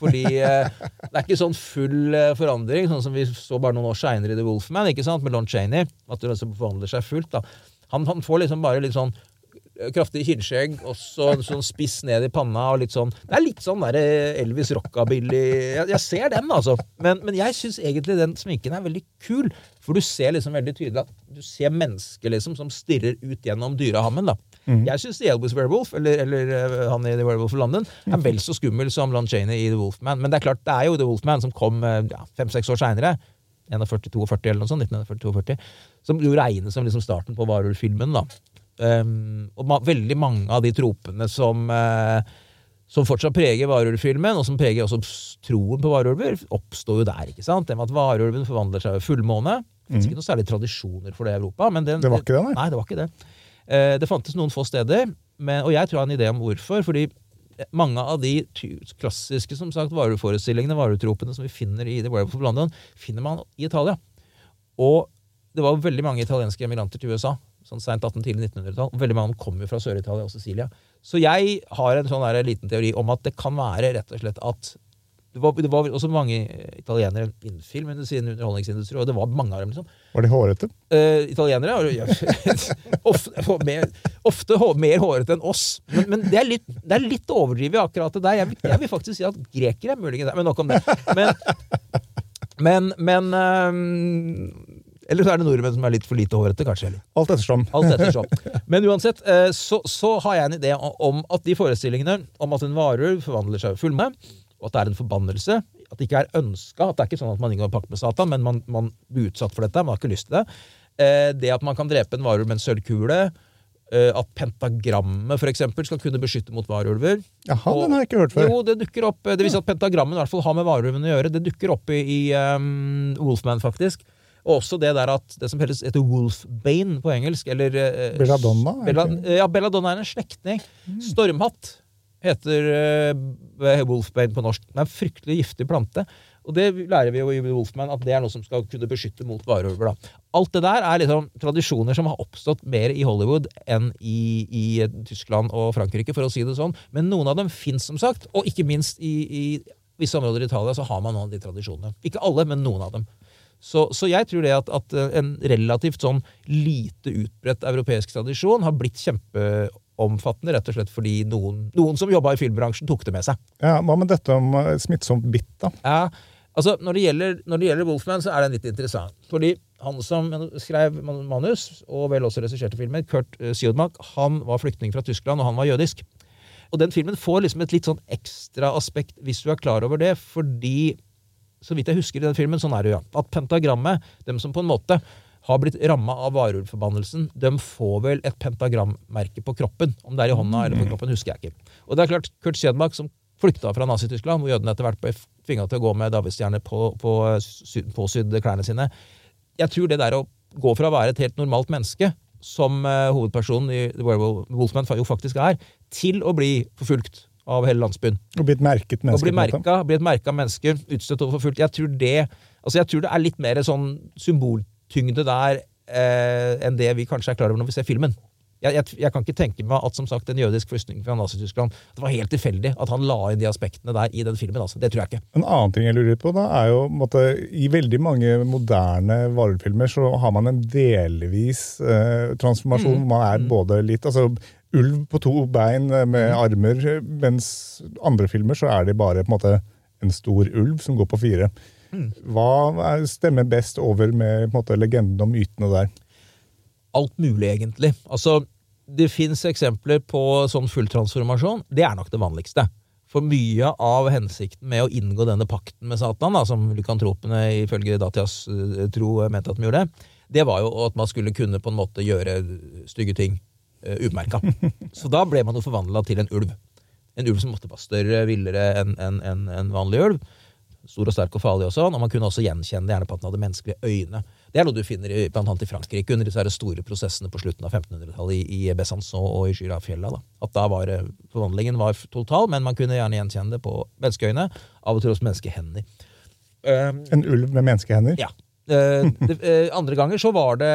Speaker 3: Fordi eh, det er ikke sånn full eh, forandring, sånn som vi så bare noen år seinere i The Wolfman, ikke sant, med Lon Chaney. At det liksom forvandler seg fullt. da. Han, han får liksom bare litt sånn kraftig kinnskjegg, og så sånn spiss ned i panna, og litt sånn Det er litt sånn der eh, Elvis rockabilly Jeg, jeg ser den, altså. Men, men jeg syns egentlig den sminken er veldig kul. For du ser liksom veldig tydelig at du ser mennesker liksom som stirrer ut gjennom dyrehammen. da. Jeg syns Elvis Werewolf, eller, eller eh, han i The Werewolf of London, er vel så skummel som Lon Chaney i The Wolfman. Men det er klart, det er jo The Wolfman som kom eh, ja, fem-seks år seinere. 41-42 eller noe sånt. 1942, som jo regnes som liksom starten på varulvfilmen. da. Um, og ma veldig mange av de tropene som uh, som fortsatt preger varulvfilmen, og som preger også troen på varulver, oppstår jo der. ikke sant? Det med at varulven forvandler seg ved fullmåne. Det finnes ikke noen særlige tradisjoner for det i Europa. men den,
Speaker 2: Det var ikke det, nei?
Speaker 3: Nei, det var ikke det. Uh, det fantes noen få steder, men, og jeg tror jeg har en idé om hvorfor. fordi mange av de klassiske som sagt, vareforestillingene, varulvtropene som vi finner i The Werewolf of London, finner man i Italia. Og det var veldig mange italienske emigranter til USA. Sånn sent 18- tidlig 1900-tall. Veldig mange kommer jo fra Sør-Italia og Sicilia. Så jeg har en sånn der liten teori om at det kan være rett og slett at det var, det var også mange italienere innen sin underholdningsindustri, og det var mange av dem. liksom.
Speaker 2: Var de hårete?
Speaker 3: Eh, italienere ja, [LAUGHS] ofte, mer, ofte mer hårete enn oss. Men, men det, er litt, det er litt overdrivet akkurat det der. Jeg, jeg vil faktisk si at grekere muligens det, Men nok om det. Men, men, men ehm, Eller så er det nordmenn som er litt for lite hårete, kanskje. Eller?
Speaker 2: Alt ettersom.
Speaker 3: Alt ettersom. [LAUGHS] Men uansett, eh, så, så har jeg en idé om at de forestillingene om at en varulv forvandler seg full med, og at det er en forbannelse, at det ikke er ønska, at det er ikke sånn at man inngår pakt med Satan, men man, man blir utsatt for dette, man har ikke lyst til det. Eh, Det at man kan drepe en varulv med en sølvkule, eh, at pentagrammet for eksempel skal kunne beskytte mot varulver.
Speaker 2: Jaha,
Speaker 3: Og-
Speaker 2: den har jeg ikke hørt før.
Speaker 3: Jo, det dukker opp, det viser at pentagrammet i hvert fall har med varulven å gjøre. Det dukker opp i, i um, Wolfman, faktisk. Og også det der at det som heter Wolfbane på engelsk, eller eh,
Speaker 2: Belladonna, er
Speaker 3: Bella, ja, Belladonna er en slektning. Stormhatt heter eh, Wolfbane på norsk. Det er en fryktelig giftig plante. Og det lærer vi jo i Wolfman, at det er noe som skal kunne beskytte mot varulver. Alt det der er liksom tradisjoner som har oppstått mer i Hollywood enn i, i Tyskland og Frankrike, for å si det sånn. Men noen av dem fins, som sagt. Og ikke minst i, i visse områder i Italia så har man noen av de tradisjonene. Ikke alle, men noen av dem. Så, så jeg tror det at, at en relativt sånn lite utbredt europeisk tradisjon har blitt kjempeomfattende, rett og slett fordi noen, noen som jobba i filmbransjen, tok det med seg.
Speaker 2: Ja, hva med dette om eh, smittsomt bitt, da?
Speaker 3: Ja, altså når det, gjelder, når det gjelder Wolfman, så er den litt interessant. Fordi han som skrev manus, og vel også regisserte filmen, Kurt eh, Siodmak, han var flyktning fra Tyskland, og han var jødisk. Og den filmen får liksom et litt sånn ekstra aspekt, hvis du er klar over det, fordi så vidt jeg husker i den filmen, sånn er det jo, ja. At pentagrammet, dem som på en måte har blitt ramma av varulvforbannelsen, de får vel et pentagrammerke på kroppen. Om det er i hånda eller på kroppen, husker jeg ikke. Og det er klart, Kurt Schedmark, som flykta fra Nazi-Tyskland, hvor jødene etter hvert ble tvinga til å gå med davidsstjerne på, på påsydde klærne sine. Jeg tror det der å gå fra å være et helt normalt menneske, som eh, hovedpersonen i The Werewolf Wolfman jo faktisk er, til å bli forfulgt av hele landsbyen.
Speaker 2: Og blitt merket menneske? Og blitt
Speaker 3: merka, blitt merka menneske, utstøtt og forfulgt. Jeg tror det altså jeg tror det er litt mer sånn symboltyngde der eh, enn det vi kanskje er klar over når vi ser filmen. Jeg, jeg, jeg kan ikke tenke meg at som sagt en jødisk flyktning fra Nazi-Tyskland Det var helt tilfeldig at han la inn de aspektene der i den filmen. altså. Det tror jeg ikke.
Speaker 2: En annen ting jeg lurer på, da, er jo at I veldig mange moderne varulvfilmer så har man en delvis eh, transformasjon.
Speaker 3: Mm.
Speaker 2: Man er både litt altså Ulv på to bein eh, med
Speaker 3: Mm.
Speaker 2: armer, mens andre filmer så er det bare på en måte en stor ulv som går på fire. Hva er- stemmer best over med måte, legenden og mytene der?
Speaker 3: alt mulig, egentlig. Altså, det fins eksempler på sånn fulltransformasjon. Det er nok det vanligste. For mye av hensikten med å inngå denne pakten med Satan, da, som lykantropene ifølge Datias eh, tro mente at de gjorde, det var jo at man skulle kunne på en måte gjøre stygge ting umerka. [LAUGHS] Så da ble man jo forvandla til en ulv. En ulv som måtte være større, villere enn en, en, en vanlig ulv. Stor og sterk og farlig og sånn, og man kunne også gjenkjenne det gjerne på at den hadde menneskelige øyne. Det er noe du finner i, blant annet i Frankrike under disse store prosessene på slutten av 1500-tallet i, i Besançon og i Girafjella. Da. At da var eh, forvandlingen var total, men man kunne gjerne gjenkjenne det på menneskeøyne, av og til også menneskehender. Um,
Speaker 2: En ulv med menneskehender?
Speaker 3: ja. Eh, eh, andre ganger så var det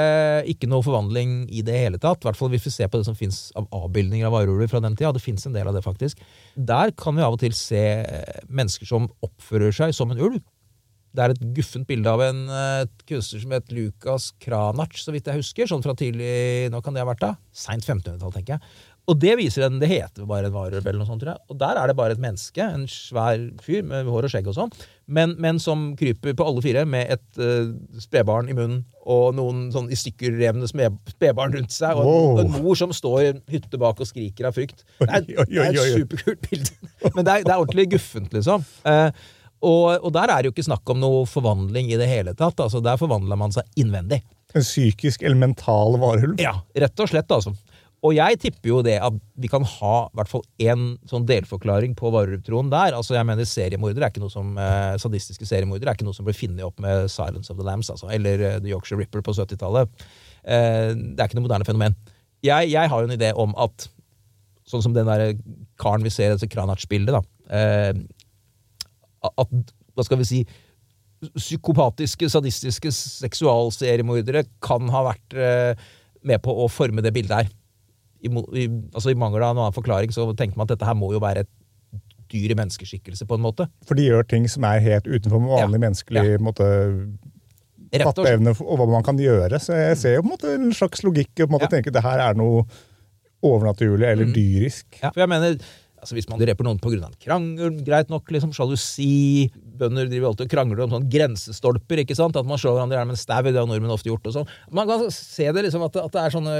Speaker 3: ikke noe forvandling i det hele tatt. I hvert fall hvis vi ser på det som fins av avbildninger av varulver fra den tida. Det fins en del av det, faktisk. Der kan vi av og til se eh, mennesker som oppfører seg som en ulv. Det er et guffent bilde av en kunstner som het Lukas Kranac, så vidt jeg husker. Sånn fra tidlig Nå kan det ha vært da? Seint 1500-tall, tenker jeg. Og det viser en, det heter bare en varulv eller noe sånt, tror jeg. Og der er det bare et menneske, en svær fyr med hår og skjegg og sånn, men, men som kryper på alle fire med et uh, spedbarn i munnen og noen sånn i stykker revne spedbarn rundt seg, og en,
Speaker 2: Wow.
Speaker 3: en mor som står i en hytte bak og skriker av frykt. Det er, det er et superkult bilde. Men det er, det er ordentlig guffent, liksom. Uh, og, og der er det jo ikke snakk om noe forvandling i det hele tatt. altså Der forvandler man seg innvendig.
Speaker 2: En psykisk eller mental varulv?
Speaker 3: Ja, rett og slett, altså. Og jeg tipper jo det at vi kan ha i hvert fall én sånn delforklaring på varulvtroen der. Altså, jeg mener seriemordere er ikke noe som eh, Sadistiske seriemordere er ikke noe som ble funnet opp med Silence of the Lambs, altså, eller eh, The Yorkshire Ripper på 70-tallet. Eh, det er ikke noe moderne fenomen. Jeg, jeg har jo en idé om at sånn som den der karen vi ser i dette Kranac-bildet, da eh, At, hva skal vi si Psykopatiske, sadistiske seksualseriemordere kan ha vært eh, med på å forme det bildet her. I, i, altså I mangel av en annen forklaring så tenkte man at dette her må jo være et dyr i menneskeskikkelse, på en måte.
Speaker 2: For de gjør ting som er helt utenfor vanlig
Speaker 3: Ja.
Speaker 2: menneskelig måte,
Speaker 3: Rett og
Speaker 2: fatteevne og hva man kan gjøre. Så jeg ser jo på en måte en slags logikk og på en måte
Speaker 3: Ja. Mm.
Speaker 2: at det her er noe overnaturlig eller dyrisk.
Speaker 3: Ja, for jeg mener, altså Hvis man dreper noen pga. en krangel, greit nok. liksom Sjalusi. Bønder driver alltid og krangler om sånne grensestolper. ikke sant? At man slår hverandre i hjel med en stau. Det har nordmenn ofte gjort. og sånn. Man kan se det liksom at at det er sånne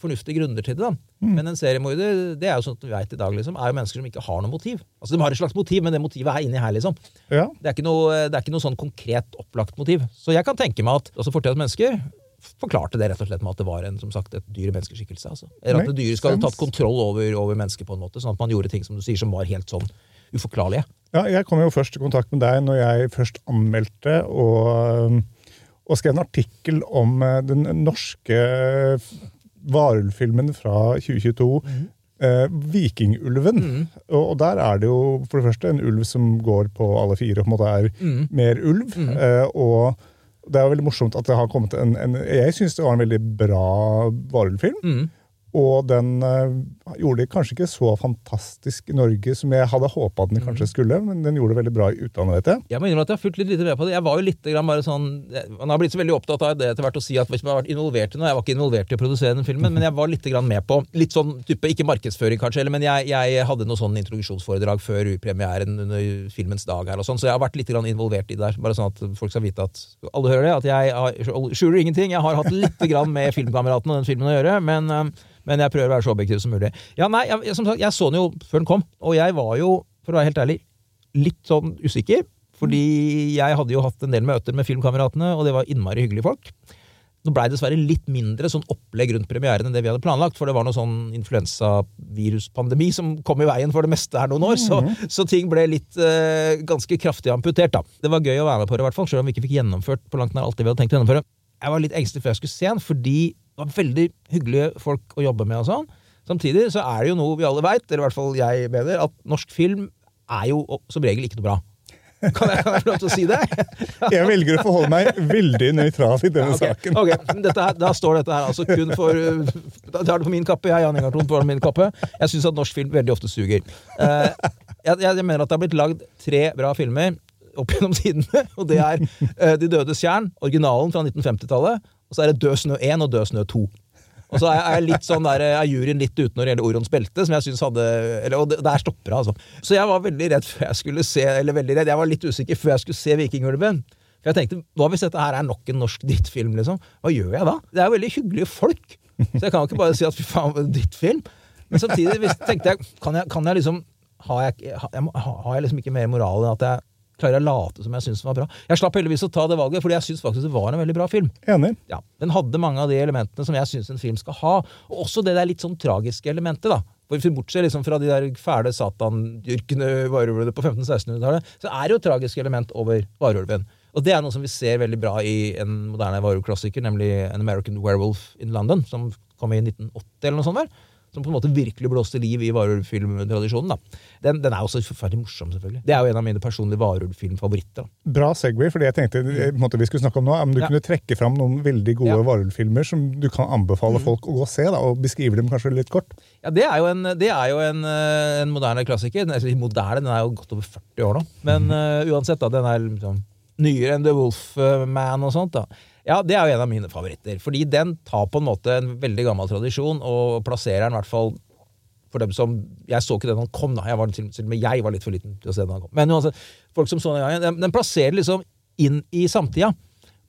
Speaker 3: fornuftige grunner til det. da. Men en seriemorder det er jo sånn at vi vet i dag, liksom, er jo mennesker som ikke har noe motiv. Altså De har et slags motiv, men det motivet er inni her. liksom.
Speaker 2: Ja.
Speaker 3: Det er ikke noe, det er ikke noe sånn konkret opplagt motiv. Så jeg kan tenke meg at altså fortidens mennesker forklarte det rett og slett med at det var en, som sagt, et dyr menneskeskikkelse. Altså. Eller at det dyret skal ha tatt kontroll over, over mennesket på en måte, sånn at man gjorde ting som du sier som var helt sånn uforklarlige.
Speaker 2: Ja, jeg kom jo først i kontakt med deg når jeg først anmeldte og, og skrev en artikkel om eh, den norske varulvfilmen fra 2022. eh, Vikingulven. Og, og der er det jo for det første en ulv som går på alle fire og på en måte er mer ulv. eh, og det er jo veldig morsomt at det har kommet en, en Jeg syns det var en veldig bra varulvfilm. Og den uh, gjorde det kanskje ikke så fantastisk i Norge som jeg hadde håpa den kanskje skulle, men den gjorde det veldig bra i utlandet, vet jeg.
Speaker 3: Jeg må innrømme at jeg har fulgt litt lite med på det. Jeg var jo litt grann bare sånn, Man har blitt så veldig opptatt av det etter hvert å si at hvis man har vært involvert i noe Jeg var ikke involvert i å produsere den filmen, men jeg var litt grann med på litt sånn type, ikke markedsføring kanskje, eller, men jeg, jeg hadde noe sånn introduksjonsforedrag før premieren under filmens dag her og sånn, så jeg har vært litt grann involvert i det der. Bare sånn at folk skal vite at alle hører det, at jeg har, skjuler ingenting. Jeg har hatt litt grann med Filmkameratene og den filmen å gjøre, men eh, men jeg prøver å være så objektiv som mulig. Ja, nei, jeg, som sagt, jeg så den jo før den kom, og jeg var jo, for å være helt ærlig, litt sånn usikker. Fordi jeg hadde jo hatt en del møter med Filmkameratene, og det var innmari hyggelige folk. Nå blei det dessverre litt mindre sånn opplegg rundt premieren enn det vi hadde planlagt, for det var noe sånn influensaviruspandemi som kom i veien for det meste her noen år, så, så ting ble litt eh, ganske kraftig amputert, da. Det var gøy å være med på det, i hvert fall, selv om vi ikke fikk gjennomført på langt nær alt det vi hadde tenkt å gjennomføre. Jeg var litt engstelig før jeg skulle se den, fordi det var veldig hyggelige folk å jobbe med og sånn. Samtidig så er det jo noe vi alle veit, eller i hvert fall jeg mener, at norsk film er jo som regel ikke noe bra. Kan jeg, kan jeg få lov til å si det? [LAUGHS]
Speaker 2: Jeg velger å forholde meg veldig nøytral i denne
Speaker 3: Ok,
Speaker 2: saken.
Speaker 3: ok, dette her, Da står dette her altså kun for uh, Da er det på min kappe. Jeg, Jan Ingar Thon, på min kappe. Jeg syns at norsk film veldig ofte suger. Uh, jeg, jeg mener at det har blitt lagd tre bra filmer opp gjennom tidene. Og det er uh, De dødes tjern, originalen fra 1950-tallet. Og så er det Død snø 1 og Død snø 2. Og så er jeg litt sånn der, er juryen litt ute når det gjelder Orions belte, som jeg synes hadde eller, Og der stopper det, altså. Så jeg var veldig redd før jeg skulle se Eller veldig redd, jeg var litt usikker før jeg skulle se Vikingulven. For jeg tenkte, hva hvis dette her er nok en norsk drittfilm, liksom? Hva gjør jeg da? Det er jo veldig hyggelige folk. Så jeg kan jo ikke bare si at fy faen, drittfilm. Men samtidig tenkte jeg, kan jeg, kan jeg liksom har jeg, har jeg liksom ikke mer moral enn at jeg klarer å late som jeg syns den var bra? Jeg slapp heldigvis å ta det valget, fordi jeg syns faktisk det var en veldig bra film.
Speaker 2: Enig.
Speaker 3: Ja, Den hadde mange av de elementene som jeg syns en film skal ha. Og også det der litt sånn tragiske elementet. da. Hvis vi bortser liksom fra de der fæle satandyrkende varulvene på 1500-1600-tallet, så er det jo et tragisk element over varulven. Og det er noe som vi ser veldig bra i en moderne varulvklassiker, nemlig An American Werewolf in London, som kom i 1980 eller noe sånt. der, Som på en måte virkelig blåste liv i varulvfilmtradisjonen. Den, den er også forferdelig morsom, selvfølgelig. Det er jo en av mine personlige varulvfilmfavoritter.
Speaker 2: Bra Segway, for det jeg tenkte en måte vi skulle snakke om nå, er om du
Speaker 3: Ja.
Speaker 2: kunne trekke fram noen veldig gode
Speaker 3: Ja.
Speaker 2: varulvfilmer som du kan anbefale folk å gå og se, da, og beskrive dem kanskje litt kort.
Speaker 3: Ja, Det er jo en, det er jo en, eh, en moderne klassiker. Den er, moderne, den er jo godt over 40 år nå. Men eh, uansett, da, den er liksom nyere enn The Wolfman og sånt. da. Ja, Det er jo en av mine favoritter. Fordi den tar på en måte en veldig gammel tradisjon og plasserer den i hvert fall for dem som Jeg så ikke den han kom, da. Jeg var, til, til jeg var litt for liten til å se den han kom. Men uansett, folk som så den gangen, den, den plasserer liksom inn i samtida.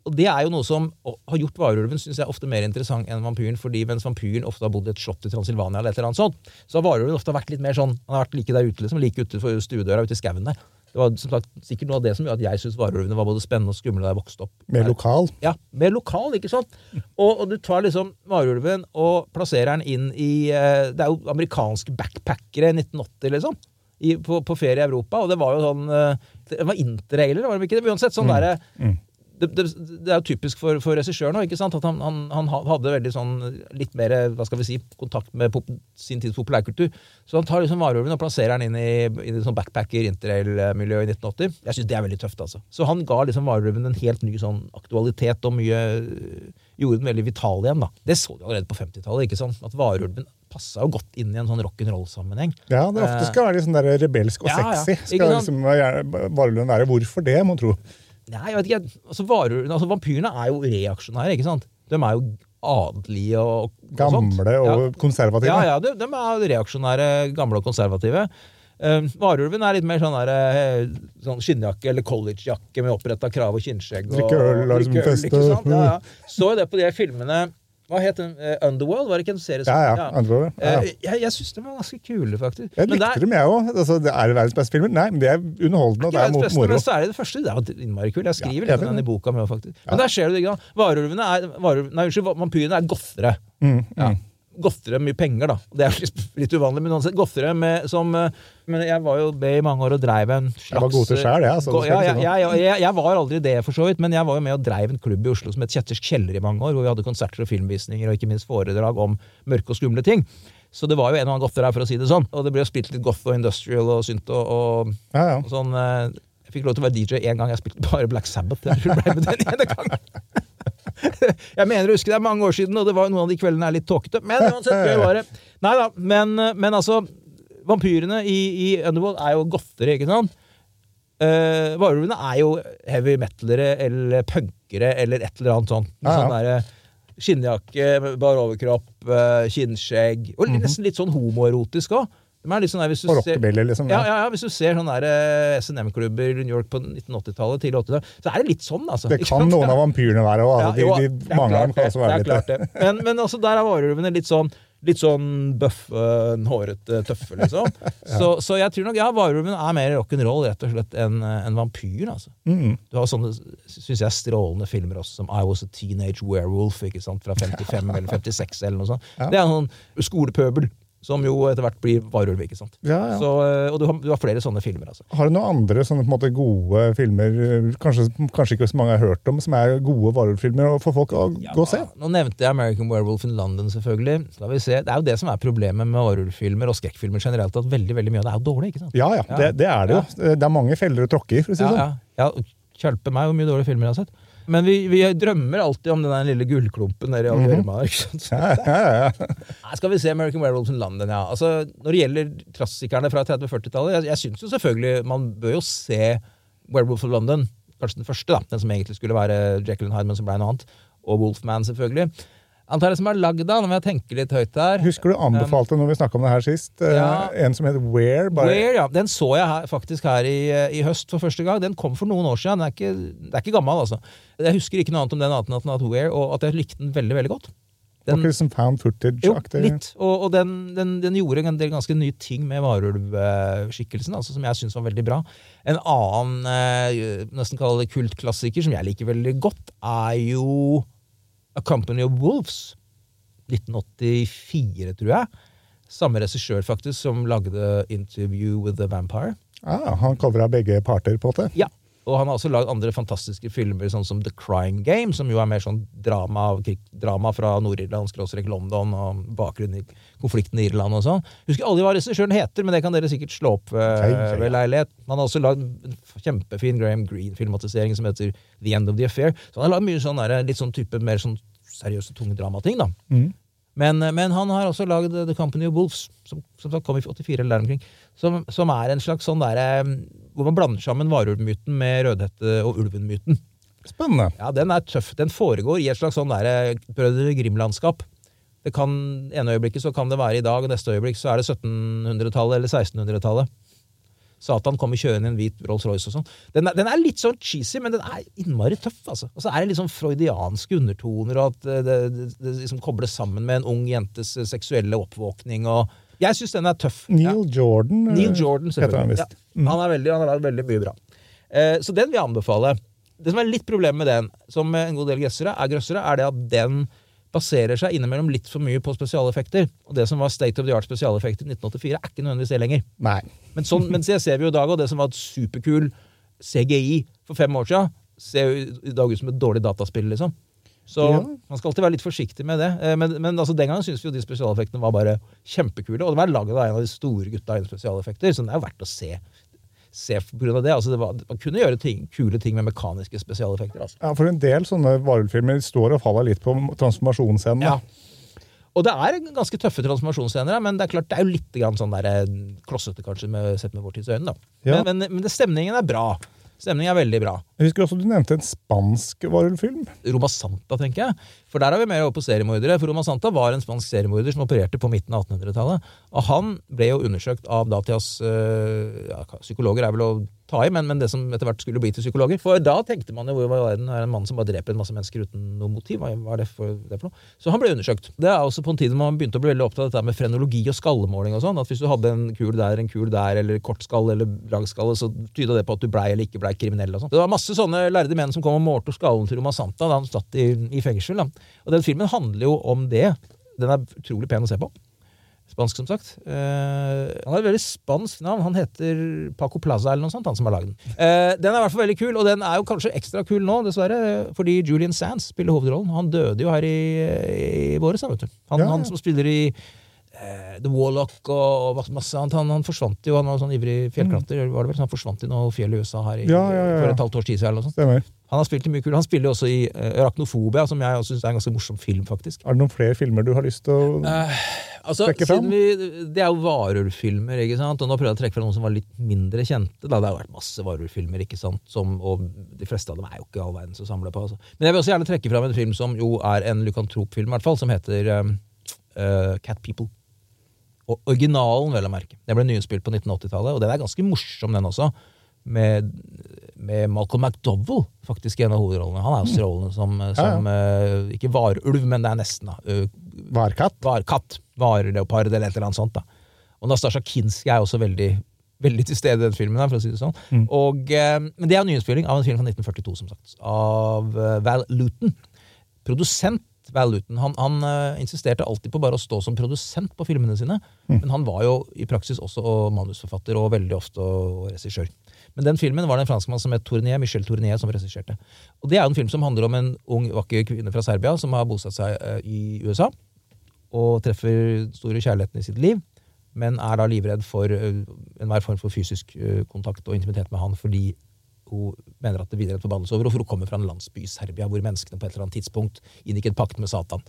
Speaker 3: Og det er jo noe som har gjort varulven synes jeg, ofte mer interessant enn vampyren. fordi mens vampyren ofte har bodd i et slott i Transylvania, eller et eller annet sånt, så har varulven ofte vært litt mer sånn Han har vært like der ute, liksom, like ute for stuedøra ute i skauen der. Det var som sagt sikkert noe av det som gjorde at jeg syntes varulvene var både spennende og skumle da jeg vokste opp.
Speaker 2: Mer lokal.
Speaker 3: Ja, mer lokal, ikke sant? Og, og du tar liksom varulven og plasserer den inn i eh, Det er jo amerikanske backpackere i 1980, liksom. I, på, på ferie i Europa. Og det var jo sånn eh, Det var interrailer, var det ikke det? Uansett, sånn derre det, det, det er jo typisk for, for regissøren òg, at han, han, han hadde veldig sånn litt mer hva skal vi si, kontakt med pop, sin tids populærkultur. Så han tar liksom varulven og plasserer den inn i, i sånn backpacker interrail-miljøet i 1980. Jeg syns det er veldig tøft, altså. Så han ga liksom varulven en helt ny sånn aktualitet og mye Gjorde den veldig vital igjen, da. Det så de allerede på 50-tallet, ikke sant? At varulven passa jo godt inn i en sånn rock'n'roll-sammenheng.
Speaker 2: Ja, det ofte skal være litt sånn der rebelsk og
Speaker 3: Ja,
Speaker 2: sexy.
Speaker 3: Ja,
Speaker 2: Skal liksom varulven være. Hvorfor det, mon tro?
Speaker 3: Nei, jeg vet ikke. Altså, varer, altså Vampyrene er jo reaksjonære, ikke sant? De er jo adelige og, og.
Speaker 2: Gamle og
Speaker 3: Ja.
Speaker 2: konservative.
Speaker 3: Ja, ja, de, de er reaksjonære, gamle og konservative. Um, varulven er litt mer sånn, der, eh, sånn skinnjakke eller collegejakke med oppretta krav og kinnskjegg.
Speaker 2: Drikke øl, liksom feste.
Speaker 3: Ja, ja. Så jo det på de filmene Hva het den? Uh, Underworld? Var det ikke en serie? som-
Speaker 2: Ja, ja. År, ja, ja.
Speaker 3: Uh, jeg jeg syns de var ganske kule, faktisk.
Speaker 2: Jeg likte
Speaker 3: der-
Speaker 2: dem, jeg òg. Altså, det er det verdens beste filmer? Nei, men det er underholdende, og det er
Speaker 3: beste,
Speaker 2: moro.
Speaker 3: men er det første. Det er innmari kult. Jeg skriver
Speaker 2: Ja,
Speaker 3: litt om den i boka mi òg, faktisk. Men der ser du det, ikke. Varulvene er varulv, Nei, unnskyld, vampyrene er gottere.
Speaker 2: Mm,
Speaker 3: Ja.
Speaker 2: mm.
Speaker 3: Gottere med mye penger, da. Det er litt, litt uvanlig, men uansett. Gottere med, som eh, Men jeg var jo med i mange år og dreiv en slags
Speaker 2: Jeg var god til sjæl, jeg. Det
Speaker 3: ja, jeg,
Speaker 2: jeg
Speaker 3: jeg, var aldri det, for så vidt, men jeg var jo med og dreiv en klubb i Oslo som het Kjetters kjeller i mange år, hvor vi hadde konserter og filmvisninger og ikke minst foredrag om mørke og skumle ting. Så det var jo en og annen godter her, for å si det sånn. Og det ble jo spilt litt goth og industrial og synt og, og,
Speaker 2: Ja, ja.
Speaker 3: og sånn. eh, Jeg fikk lov til å være DJ én gang. Jeg spilte bare Black Sabbath. Jeg ble med den ene gangen. [LAUGHS] Jeg mener å huske det er mange år siden, og det var noen av de kveldene er litt tåkete. Men uansett, gøy var det. Nei da, men, men altså Vampyrene i, i Underworld er jo godtere, ikke sant? Uh, Varulvene er jo heavy metalere eller punkere eller et eller annet sånt.
Speaker 2: Ja, ja.
Speaker 3: Sånn der, Skinnjakke, bar overkropp, eh, kinnskjegg. Og nesten litt sånn homoerotisk òg. De er litt sånn der, hvis du ser-
Speaker 2: liksom.
Speaker 3: ja,
Speaker 2: Ja.
Speaker 3: ja, ja, Hvis du ser sånne eh, SNM-klubber i New York på 1980-tallet, tidlig 80-tallet, så er det litt sånn, altså.
Speaker 2: Det kan noen av vampyrene være òg. Altså,
Speaker 3: ja,
Speaker 2: de, de, mange av dem kan også være litt
Speaker 3: det det. Men, men altså, der er varulvene litt sånn Litt sånn bøffe, hårete, tøffe, liksom. [LAUGHS] så, så jeg tror nok ja, varulven er mer rock'n'roll rett og slett enn en vampyr. altså.
Speaker 2: Mm.
Speaker 3: Du har sånne synes jeg, strålende filmer også, som I Was a Teenage Werewolf ikke sant, fra 55 eller 56. eller noe sånt.
Speaker 2: Ja.
Speaker 3: Det er en sånn skolepøbel som jo etter hvert blir varulv. ikke sant?
Speaker 2: Ja, ja.
Speaker 3: Så, eh, og du har, du har flere sånne filmer. altså.
Speaker 2: Har du noen andre sånne på en måte gode filmer, eh, kanskje, kanskje ikke så mange har hørt om, som er gode varulvfilmer for folk å
Speaker 3: Ja,
Speaker 2: gå og se?
Speaker 3: Nå nevnte jeg American Werewolf in London, selvfølgelig. Skal vi se. Det er jo det som er problemet med varulvfilmer og skrekkfilmer generelt, at veldig veldig mye av det er jo dårlig. ikke sant?
Speaker 2: Ja, ja, det, det er det jo. Det er mange feller å tråkke i, for å si det
Speaker 3: Ja,
Speaker 2: sånn.
Speaker 3: ja. ja Kjølpe meg hvor mye dårlige filmer jeg har sett. Men vi, vi drømmer alltid om den der lille gullklumpen nede i [LAUGHS]
Speaker 2: ja, ja.
Speaker 3: Skal vi se American Werewolf in London, ja. Altså, når det gjelder klassikerne fra 30-40-tallet, jeg, jeg syns jo selvfølgelig Man bør jo se Werewolf of London, kanskje den første, da. Den som egentlig skulle være Jekyll and Hyde, men som ble noe annet. Og Wolfman, selvfølgelig. Antar jeg som har lagd den, om jeg tenker litt høyt der.
Speaker 2: Husker du anbefalte når vi snakka om det her sist? eh,
Speaker 3: Ja.
Speaker 2: En som het Where? Bare,
Speaker 3: Where, ja. Den så jeg her, faktisk her i, eh, i høst for første gang. Den kom for noen år siden. Den er ikke, den er ikke gammel, altså. Jeg husker ikke noe annet om den annet enn at den het Where, og at jeg likte den veldig, veldig godt.
Speaker 2: Var
Speaker 3: Den,
Speaker 2: ikke det som found footage-aktig?
Speaker 3: litt. Og, og den, den, den gjorde en del ganske nye ting med varulvskikkelsen, altså, som jeg syns var veldig bra. En annen, eh, nesten kalle det kultklassiker, som jeg liker veldig godt, er jo A Company of Wolves. 1984, tror jeg. Samme regissør, faktisk, som lagde Interview with the Vampire.
Speaker 2: Ah, han covra begge parter, på måte?
Speaker 3: Ja, og han har også lagd andre fantastiske filmer, sånn som The Crying Game, som jo er mer sånn drama, drama fra Nord-Irland, skråstrek London, og bakgrunnen i konflikten i Irland og sånn. Husker aldri hva regissøren heter, men det kan dere sikkert slå opp
Speaker 2: hei.
Speaker 3: ved leilighet. Han har også lagd en kjempefin Graham Greene-filmatisering som heter The End of the Affair. Så han har lagd mye sånn der, litt sånn type mer sånn seriøse, tunge dramating, da.
Speaker 2: Mm.
Speaker 3: Men, men han har også lagd The Company of Wolves, som, som kom i 84 eller der omkring. Som, som er en slags sånn derre Hvor man blander sammen varulvmyten med Rødhette og ulven-myten.
Speaker 2: Spennende.
Speaker 3: Ja, Den er tøff. Den foregår i et slags sånn derre Brødre Grim-landskap. Det kan, ene øyeblikket så kan det være i dag, og neste øyeblikk så er det 1700-tallet eller 1600-tallet. Satan kommer kjørende i en hvit Rolls-Royce og sånn. Den, den er litt sånn cheesy, men den er innmari tøff. altså. Og så er det litt sånn freudianske undertoner, og at eh, det, det, det liksom kobles sammen med en ung jentes eh, seksuelle oppvåkning. og Jeg syns den er tøff.
Speaker 2: Neil Jordan. eh,
Speaker 3: Neil Jordan,
Speaker 2: heter han visst.
Speaker 3: Ja, han, er veldig, han har lagd veldig mye bra. Eh, så den vil jeg anbefale. Det som er litt problemet med den, som en god del grøssere, er grøssere, er det at den baserer seg innimellom litt for mye på spesialeffekter. Og det som var state of the art spesialeffekter i 1984, er ikke nødvendigvis det lenger.
Speaker 2: Nei.
Speaker 3: Men sånn, mens jeg ser vi jo i dag, og det som var et superkul CGI for fem år siden, ser jo i dag ut som et dårlig dataspill, liksom. Så
Speaker 2: Ja.
Speaker 3: man skal alltid være litt forsiktig med det. Eh, Men, men altså, den gangen syns vi jo de spesialeffektene var bare kjempekule. Og de var laget av en av de store gutta innen spesialeffekter, så det er jo verdt å se. Se på grunn av det. Altså, det var, man kunne gjøre ting, kule ting med mekaniske spesialeffekter. Altså.
Speaker 2: Ja, for en del sånne varulvfilmer står og faller litt på transformasjonsscenen.
Speaker 3: Ja. Og det er ganske tøffe transformasjonsscener, men det er klart det er jo litt grann sånn der, eh, klossete, kanskje, med, sett med vår tids øyne. da.
Speaker 2: Ja.
Speaker 3: Men, men, men det, stemningen er bra. Stemningen er veldig bra.
Speaker 2: Jeg husker også du nevnte en spansk varulvfilm.
Speaker 3: Roma Santa, tenker jeg. For der er vi mer over på seriemordere. For Roma Santa var en spansk seriemorder som opererte på midten av 1800-tallet. Og han ble jo undersøkt av datidas øh, ja, Psykologer er vel å ta i, men, men det som etter hvert skulle bli til psykologer. For da tenkte man jo hvor var verden er en mann som bare dreper en masse mennesker uten noe motiv. Hva er det for, det for noe? Så han ble undersøkt. Det er også på en tid man begynte å bli veldig opptatt av dette med frenologi og skallemåling og sånn. At hvis du hadde en kul der, en kul der, eller kortskall eller langskalle, så tyda det på at du blei eller ikke blei kriminell og sånn. Det var masse sånne lærde menn som kom og målte skallen til Roma Santa da han satt i, i fengsel. Da. Og den filmen handler jo om det. Den er utrolig pen å se på. Spansk, som sagt. Uh, han har et veldig spansk navn. Han heter Paco Plaza eller noe sånt, han som har lagd den. Uh, den er i hvert fall veldig kul, og den er jo kanskje ekstra kul nå, dessverre, fordi Julian Sands spiller hovedrollen. Han døde jo her i, i våres, vet du. Han,
Speaker 2: Ja,
Speaker 3: han som spiller i uh, The Warlock og masse, masse annet. Han, han forsvant jo, han var sånn ivrig fjellklatrer, var det vel? Så han forsvant i noe fjell i USA her i,
Speaker 2: ja, ja.
Speaker 3: for et halvt års tid siden. eller noe sånt.
Speaker 2: Stemmer.
Speaker 3: Han har spilt i mye kult. Han spiller også i uh, Arachnofobia, som jeg også syns er en ganske morsom film, faktisk.
Speaker 2: Er det noen flere filmer du har lyst til å
Speaker 3: Altså,
Speaker 2: Trekke fram?
Speaker 3: vi, Det er jo varulvfilmer, ikke sant? og nå prøvde jeg å trekke fram noen som var litt mindre kjente. Da. Det har vært masse varulvfilmer, ikke sant? Som, og de fleste av dem er jo ikke all verdens å samle på. Altså. Men jeg vil også gjerne trekke fram en film som jo er en lykantropfilm, i hvert fall, som heter uh, Cat People. Og originalen, vel å merke. Den ble nyinnspilt på 1980-tallet, og den er ganske morsom, den også. Med, med Malcolm McDowell, faktisk, i en av hovedrollene. Han er også rollen som, som uh, Ikke varulv, men det er nesten, da.
Speaker 2: Varkatt?
Speaker 3: varkatt, vareleopard eller et eller annet sånt. da. Og Nastasja Kinski er også veldig, veldig til stede i den filmen. for å si det sånn. Og, eh, men det er en nyinnspilling av en film fra 1942, som sagt. Av eh, Val Luton. Produsent Val Luton. Han, han eh, insisterte alltid på bare å stå som produsent på filmene sine. Men han var jo i praksis også manusforfatter og veldig ofte og regissør. Men den filmen var det en franskmann som het Tournier, Michel Tournier som regisserte. Og Det er jo en film som handler om en ung, vakker kvinne fra Serbia som har bosatt seg eh, i USA og treffer store kjærligheten i sitt liv, men er da livredd for uh, enhver form for fysisk kontakt og intimitet med han fordi hun mener at det hviler en forbannelse over, for hun kommer fra en landsby i Serbia hvor menneskene på et eller annet tidspunkt inngikk en pakt med Satan.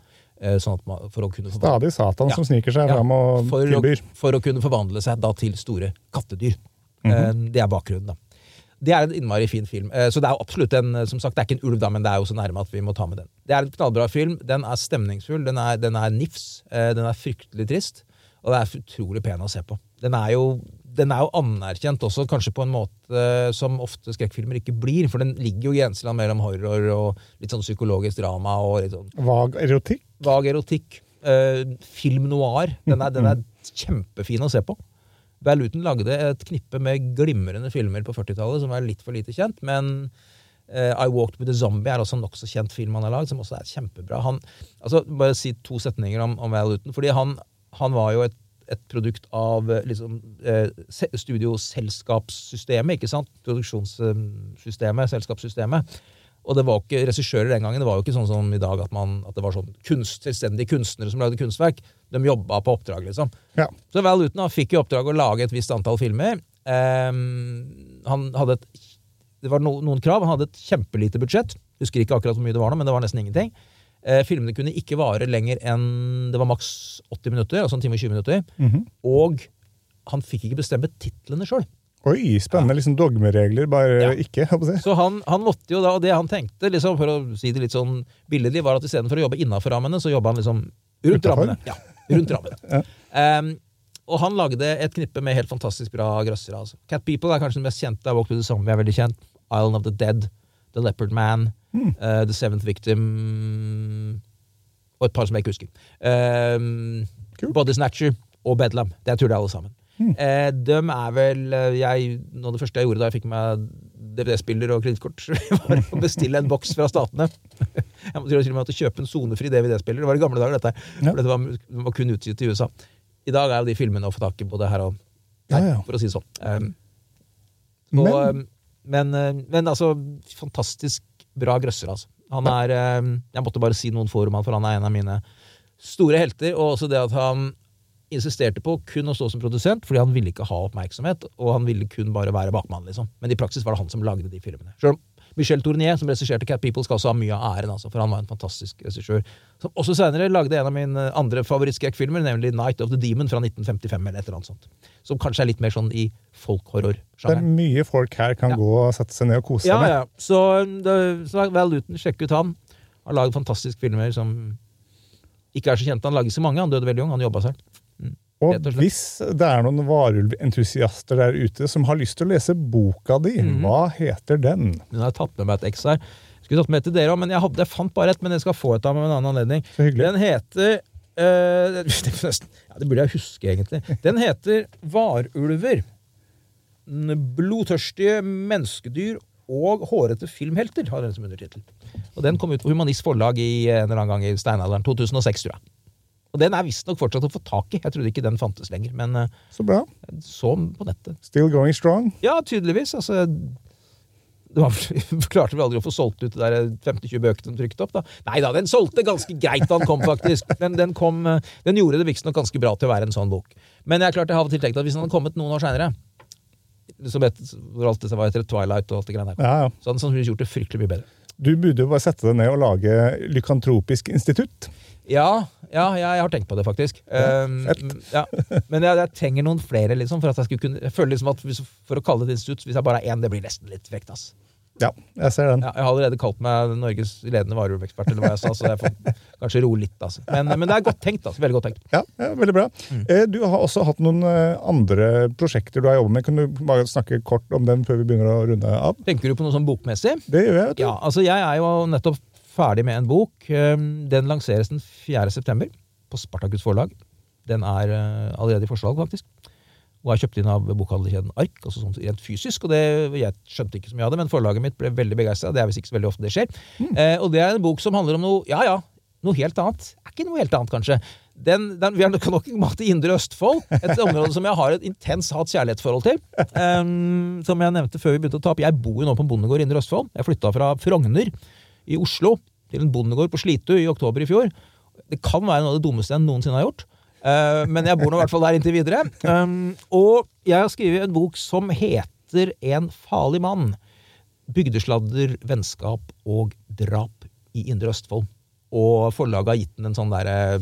Speaker 3: uh, sånn at man, for å kunne
Speaker 2: Stadig Satan
Speaker 3: Ja.
Speaker 2: som sniker seg
Speaker 3: Ja,
Speaker 2: fram og
Speaker 3: for, å, for å kunne forvandle seg da til store kattedyr. Eh, Det er bakgrunnen, da. Det er en innmari fin film. Eh, Så det er jo absolutt en Som sagt, det er ikke en ulv, da, men det er jo så nærme at vi må ta med den. Det er en knallbra film. Den er stemningsfull. Den er, den er nifs. eh, Den er fryktelig trist. Og det er utrolig pen å se på. Den er jo den er jo anerkjent også, kanskje på en måte som ofte skrekkfilmer ikke blir. For den ligger jo i grenseland mellom horror og litt sånn psykologisk drama og litt sånn
Speaker 2: Vag erotikk.
Speaker 3: vag erotikk. Uh, film noir. Den er, den er kjempefin å se på. Val Luton lagde et knippe med glimrende filmer på 40-tallet som er litt for lite kjent, men uh, I Walked With A Zombie er også en nokså kjent film han har lagd, som også er kjempebra. Han, altså, bare si to setninger om, om Val Luton, fordi han, han var jo et, et produkt av eh, liksom, eh, studioselskapssystemet, ikke sant? Produksjonssystemet, selskapssystemet. Og det var ikke regissører den gangen. Det var jo ikke sånn som i dag at, man, at det var sånn kunst, selvstendige kunstnere som lagde kunstverk. De jobba på oppdrag, liksom.
Speaker 2: Ja.
Speaker 3: Så Val Luton fikk i oppdrag å lage et visst antall filmer. Um, han hadde et, det var no, noen krav. Han hadde et kjempelite budsjett. Husker ikke akkurat hvor mye det var nå, men det var nesten ingenting. Eh, filmene kunne ikke vare lenger enn Det var maks 80 minutter, altså en time og 20 minutter.
Speaker 2: Mhm.
Speaker 3: Og han fikk ikke bestemme titlene sjøl.
Speaker 2: Oi, spennende. Liksom dogmeregler, bare
Speaker 3: Ja.
Speaker 2: ikke. si.
Speaker 3: Så han, han måtte jo da, og det han tenkte, liksom, for å si det litt sånn billedlig, var at istedenfor å jobbe innafor rammene, så jobba han liksom rundt
Speaker 2: Utenfor?
Speaker 3: rammene. Ja, rundt rammene. Ehm, og han lagde et knippe med helt fantastisk bra grøssere. Altså. Cat People er kanskje den mest kjente. Walk to the Zombie er veldig kjent. Island of the Dead. The Leopard Man. eh, the Seventh Victim. Og et par som jeg ikke husker. Uh,
Speaker 2: cool.
Speaker 3: Body Snatcher og Bedlam. Det tror jeg alle sammen. Eh, dem er vel eh, jeg, Noe av det første jeg gjorde da jeg fikk meg DVD-spiller og kredittkort, [LAUGHS] var å bestille en boks fra statene. [LAUGHS] Jeg måtte til og med kjøpe en sonefri DVD-spiller. Det var i gamle dager, dette.
Speaker 2: Ja.
Speaker 3: For dette var, var kun utgitt i USA. I dag er jo de filmene å få tak i både her og
Speaker 2: Ja,
Speaker 3: der,
Speaker 2: ja.
Speaker 3: for å si det sånn. Um, og,
Speaker 2: Men-
Speaker 3: um, men, uh, men altså, fantastisk bra grøsser, altså. Han er um, Jeg måtte bare si noen få om han, for han er en av mine store helter. Og også det at han insisterte på kun å stå som produsent, fordi han ville ikke ha oppmerksomhet, og han ville kun bare være bakmann, liksom. Men i praksis var det han som lagde de filmene. Selv om Michel Tournier, som regisserte Cat People, skal også ha mye av æren, altså, for han var en fantastisk regissør. Som også senere lagde en av mine andre favorittskrekkfilmer, nemlig Night of the Demon fra 1955, eller et eller annet sånt. Som kanskje er litt mer sånn i folkhorror.
Speaker 2: Det er mye folk her kan
Speaker 3: Ja.
Speaker 2: gå og sette seg ned og kose seg
Speaker 3: Ja,
Speaker 2: med.
Speaker 3: ja. Så, det, så Val Luton, sjekk ut han. Har laget fantastiske filmer som ikke er så kjente. Han laget så mange, han døde veldig ung, han jobba selv.
Speaker 2: Og hvis det er noen varulventusiaster der ute som har lyst til å lese boka di,
Speaker 3: Mhm.
Speaker 2: hva heter den?
Speaker 3: Nå har jeg tatt med meg et X her. Skulle tatt med til dere òg, men jeg, hadde, jeg fant bare ett. Men jeg skal få et av med en annen anledning. Den heter øh, [LAUGHS] det, ja, det burde jeg huske, egentlig. Den heter Varulver. Blodtørstige menneskedyr og hårete filmhelter, har den som undertittel. Og den kom ut på Humanist Forlag i en eller annen gang i steinalderen. 2006, tror jeg. Og den er visstnok fortsatt å få tak i. Jeg trodde ikke den fantes lenger, men eh,
Speaker 2: Så bra.
Speaker 3: så på nettet.
Speaker 2: Still going strong.
Speaker 3: Ja, tydeligvis. Altså, det var, [LAUGHS] klarte vel aldri å få solgt ut de der 50-20 bøkene de trykte opp. da. Nei da, den solgte ganske greit da den kom, faktisk. Den, den, kom, eh, den gjorde det visstnok ganske bra til å være en sånn bok. Men jeg klarte klart jeg har av og til tenkt at hvis den hadde kommet noen år seinere, hvor alt dette var etter Twilight og alt det greiene der,
Speaker 2: Ja, ja.
Speaker 3: så hadde den gjort det fryktelig mye bedre.
Speaker 2: Du burde jo bare sette deg ned og lage Lykantropisk institutt.
Speaker 3: Ja, ja, jeg, jeg har tenkt på det, faktisk. Um, ja. Men jeg, jeg trenger noen flere, liksom, for at jeg skulle kunne Jeg føler liksom at hvis, For å kalle det et institutt, hvis jeg bare er én, det blir nesten litt frekt, ass.
Speaker 2: Ja, jeg ser den.
Speaker 3: Ja, jeg har allerede kalt meg Norges ledende varulvekspert, eller hva jeg sa, så jeg får kanskje roe litt. Altså. Men, men det er godt tenkt. altså, Veldig godt tenkt.
Speaker 2: Ja, ja Veldig bra.
Speaker 3: Mm.
Speaker 2: Eh, Du har også hatt noen eh, andre prosjekter du har jobbet med. Kan du bare snakke kort om dem før vi begynner å runde av?
Speaker 3: Tenker du på noe sånn bokmessig?
Speaker 2: Det gjør jeg, vet du.
Speaker 3: Ja, altså Jeg er jo nettopp ferdig med en bok. Um, Den lanseres den 4. september på Spartakus forlag. Den er uh, allerede i forslag, faktisk. Og er kjøpt inn av bokhandelkjeden Ark, altså sånn rent fysisk. og det, Jeg skjønte ikke så mye av det, men forlaget mitt ble veldig begeistra. Det er visst ikke så veldig ofte det skjer. Eh, og det er en bok som handler om noe ja ja, noe helt annet. Er ikke noe helt annet, kanskje. Den, den, vi er nok nok en i Indre Østfold, et område som jeg har et intens hat-kjærlighetsforhold til. Um, som jeg nevnte før vi begynte å ta opp. Jeg bor jo nå på en bondegård i Indre Østfold. Jeg flytta fra Frogner i Oslo til en bondegård på Slitu i oktober i fjor. Det kan være noe av det dummeste jeg noensinne har gjort. Uh, men jeg bor nå i hvert fall der inntil videre. Um, og jeg har skrevet en bok som heter En farlig mann. Bygdesladder, vennskap og drap i Indre Østfold. Og forlaget har gitt den en sånn derre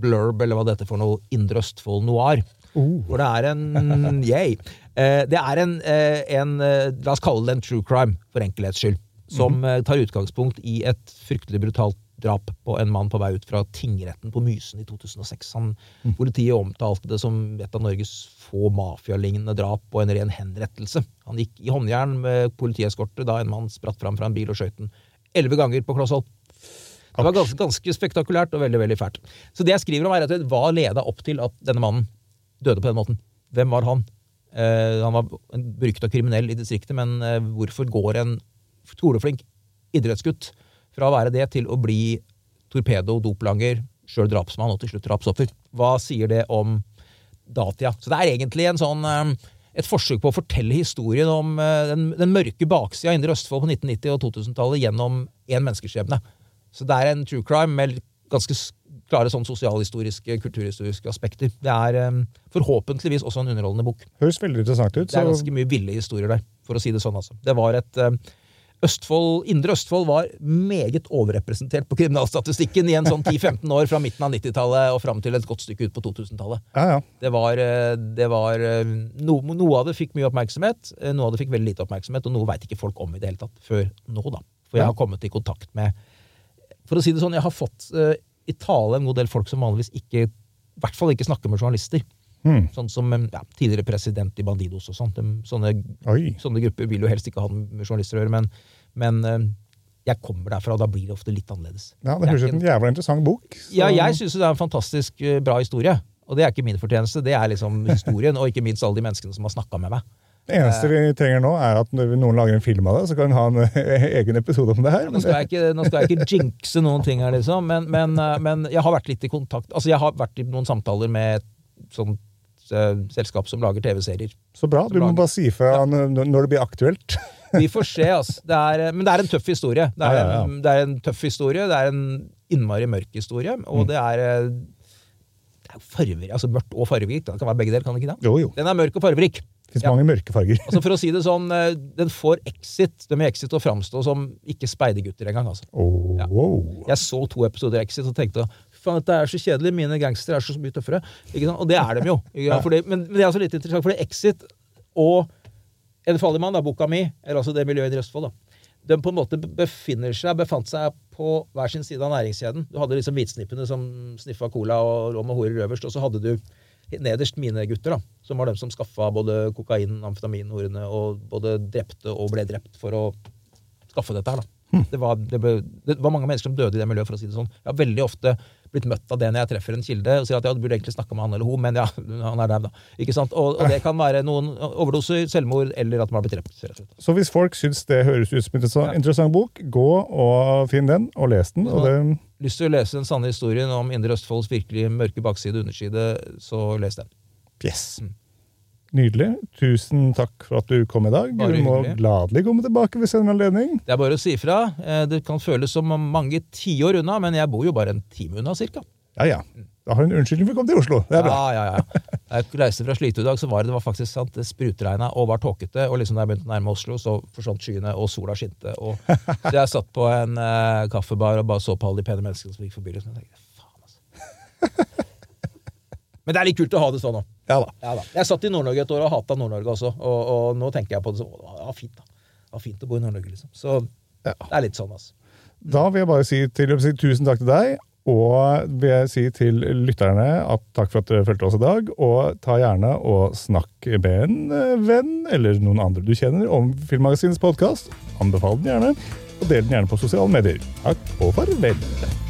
Speaker 3: blurb, eller hva det heter for noe, Indre Østfold noir. Hvor det er en [LAUGHS] Yay. Uh, det er en, eh, en eh, La oss kalle det en true crime, for enkelhets skyld. Som eh, tar utgangspunkt i et fryktelig brutalt drap på en mann på vei ut fra tingretten på Mysen i 2006. Han, Politiet omtalte det som et av Norges få mafialignende drap og en ren henrettelse. Han gikk i håndjern med politieskorte da en mann spratt fram fra en bil og skjøt den elleve ganger på kloss hold. Det var ganske, ganske spektakulært og veldig veldig fælt. Så det jeg skriver om, er at hva leda opp til at denne mannen døde på den måten? Hvem var han? Eh, han var brukt av kriminell i distriktet, men eh, hvorfor går en skoleflink idrettsgutt fra å være det til å bli torpedo, doplanger, sjøl drapsmann og til slutt drapsoffer? Hva sier det om datida? Så det er egentlig en sånn eh, et forsøk på å fortelle historien om eh, den, den mørke baksida av Indre Østfold på 1990- og 2000-tallet gjennom én menneskeskjebne. Så det er en true crime med ganske klare sånn sosialhistoriske, kulturhistoriske aspekter. Det er eh, forhåpentligvis også en underholdende bok.
Speaker 2: Høres veldig interessant ut.
Speaker 3: Det er ganske mye ville historier der, for å si det sånn. altså. Det var et eh, Østfold, Indre Østfold var meget overrepresentert på kriminalstatistikken i en sånn 10-15 år fra midten av 90-tallet og fram til et godt stykke ut på 2000-tallet.
Speaker 2: ja, ja.
Speaker 3: Det var, eh, det var eh, no, Noe av det fikk mye oppmerksomhet, eh, noe av det fikk veldig lite oppmerksomhet, og noe veit ikke folk om i det hele tatt før nå, da. For jeg har kommet i kontakt med For å si det sånn, jeg har fått uh, i tale en god del folk som vanligvis ikke i hvert fall ikke snakker med journalister.
Speaker 2: Hmm.
Speaker 3: Sånn som ja, tidligere president i Bandidos og sånt. Sånne, sånne grupper vil jo helst ikke ha med journalister å gjøre, men, men jeg kommer derfra, og da blir det ofte litt annerledes.
Speaker 2: Ja, Det høres ut som en jævla interessant bok. så-
Speaker 3: Ja, jeg syns det er en fantastisk eh, bra historie. Og det er ikke min fortjeneste, det er liksom historien, og ikke minst alle de menneskene som har snakka med meg.
Speaker 2: Det eneste vi trenger nå, er at når noen lager en film av det, så kan vi ha en eh, [LAUGHS] egen episode om det her.
Speaker 3: Nå skal jeg ikke, nå skal jeg ikke jinxe noen ting her, liksom, men, men, eh, men jeg har vært litt i kontakt Altså, jeg har vært i noen samtaler med et eh, selskap som lager TV-serier.
Speaker 2: Så bra. Du må bare si fra ja. når det blir aktuelt. [LAUGHS]
Speaker 3: Vi får se, altså. Det er, men det er en tøff historie. Det er,
Speaker 2: Ja, ja,
Speaker 3: det er en tøff historie, det er en innmari mørk historie,
Speaker 2: Mm.
Speaker 3: og det er, eh, det er farver, altså mørkt og fargerikt. Det kan være begge deler, kan det ikke det?
Speaker 2: Jo, jo.
Speaker 3: Den er mørk og fargerik.
Speaker 2: Det fins mange mørke farger.
Speaker 3: Altså For å si det sånn, eh, den får Exit Den med Exit å framstå som ikke speidergutter engang. Altså.
Speaker 2: Oh.
Speaker 3: Jeg så to episoder av Exit og tenkte faen, dette er så kjedelig, mine gangstere er så mye tøffere. Ikke sant? Og det er de jo. Fordi, men, men det er altså litt interessant, fordi Exit og En farlig mann, da, boka mi, eller altså det miljøet i Østfold, da, de på en måte befinner seg, befant seg på hver sin side av næringskjeden. Du hadde liksom hvitsnippene som sniffa cola og lå med horer øverst, og så hadde du nederst mine gutter, da, som var dem som skaffa både kokain, amfetamin, horene, og både drepte og ble drept for å skaffe dette her, da. Det, var, det, ble, det var mange mennesker som døde i det miljøet, for å si det sånn. Ja, veldig ofte blitt møtt av det når jeg treffer en kilde og sier at ja, du burde egentlig snakke med han eller hun, men ja, han er der, da. Ikke sant? Og, og det kan være noen overdoser, selvmord, eller at man har blitt drept.
Speaker 2: Så hvis folk syns det høres ut som en interessant, interessant bok, gå og finn den, og les den. Og det,
Speaker 3: Lyst til å lese den sanne historien om Indre Østfolds virkelig mørke bakside og underside, så les den.
Speaker 2: yes. Nydelig. Tusen takk for at du kom i dag.
Speaker 3: Bare
Speaker 2: Du må
Speaker 3: hyggelig.
Speaker 2: gladelig komme tilbake ved senere anledning.
Speaker 3: Det er bare å si ifra. Eh, Det kan føles som mange tiår unna, men jeg bor jo bare en time unna, cirka.
Speaker 2: Ja, ja. Da har du en unnskyldning for å komme til Oslo. Det er bra.
Speaker 3: Ja, ja, ja. Da jeg reiste fra Slitu i dag, så var det, det var faktisk sant, det sprutregna og var tåkete. Og liksom da jeg begynte å nærme Oslo, så forsvant skyene, og sola skinte. Og så jeg satt på en eh, kaffebar og bare så på alle de pene menneskene som gikk forbi. Liksom. Jeg tenkte, faen, altså. Men det er litt kult å ha det sånn òg.
Speaker 2: Ja da.
Speaker 3: Ja, da. jeg satt i Nord-Norge et år og hata Nord-Norge også. Og, og nå tenker jeg på det sånn. Det var fint, da. Det var fint å bo i Nord-Norge, liksom. Så det er litt sånn, altså.
Speaker 2: Da vil jeg bare si, til, si tusen takk til deg. Og vil jeg si til lytterne at takk for at dere fulgte oss i dag. Og ta gjerne og snakk med en eh, venn eller noen andre du kjenner om Filmmagasinets podkast. Anbefal den gjerne, og del den gjerne på sosiale medier. Takk og farvel.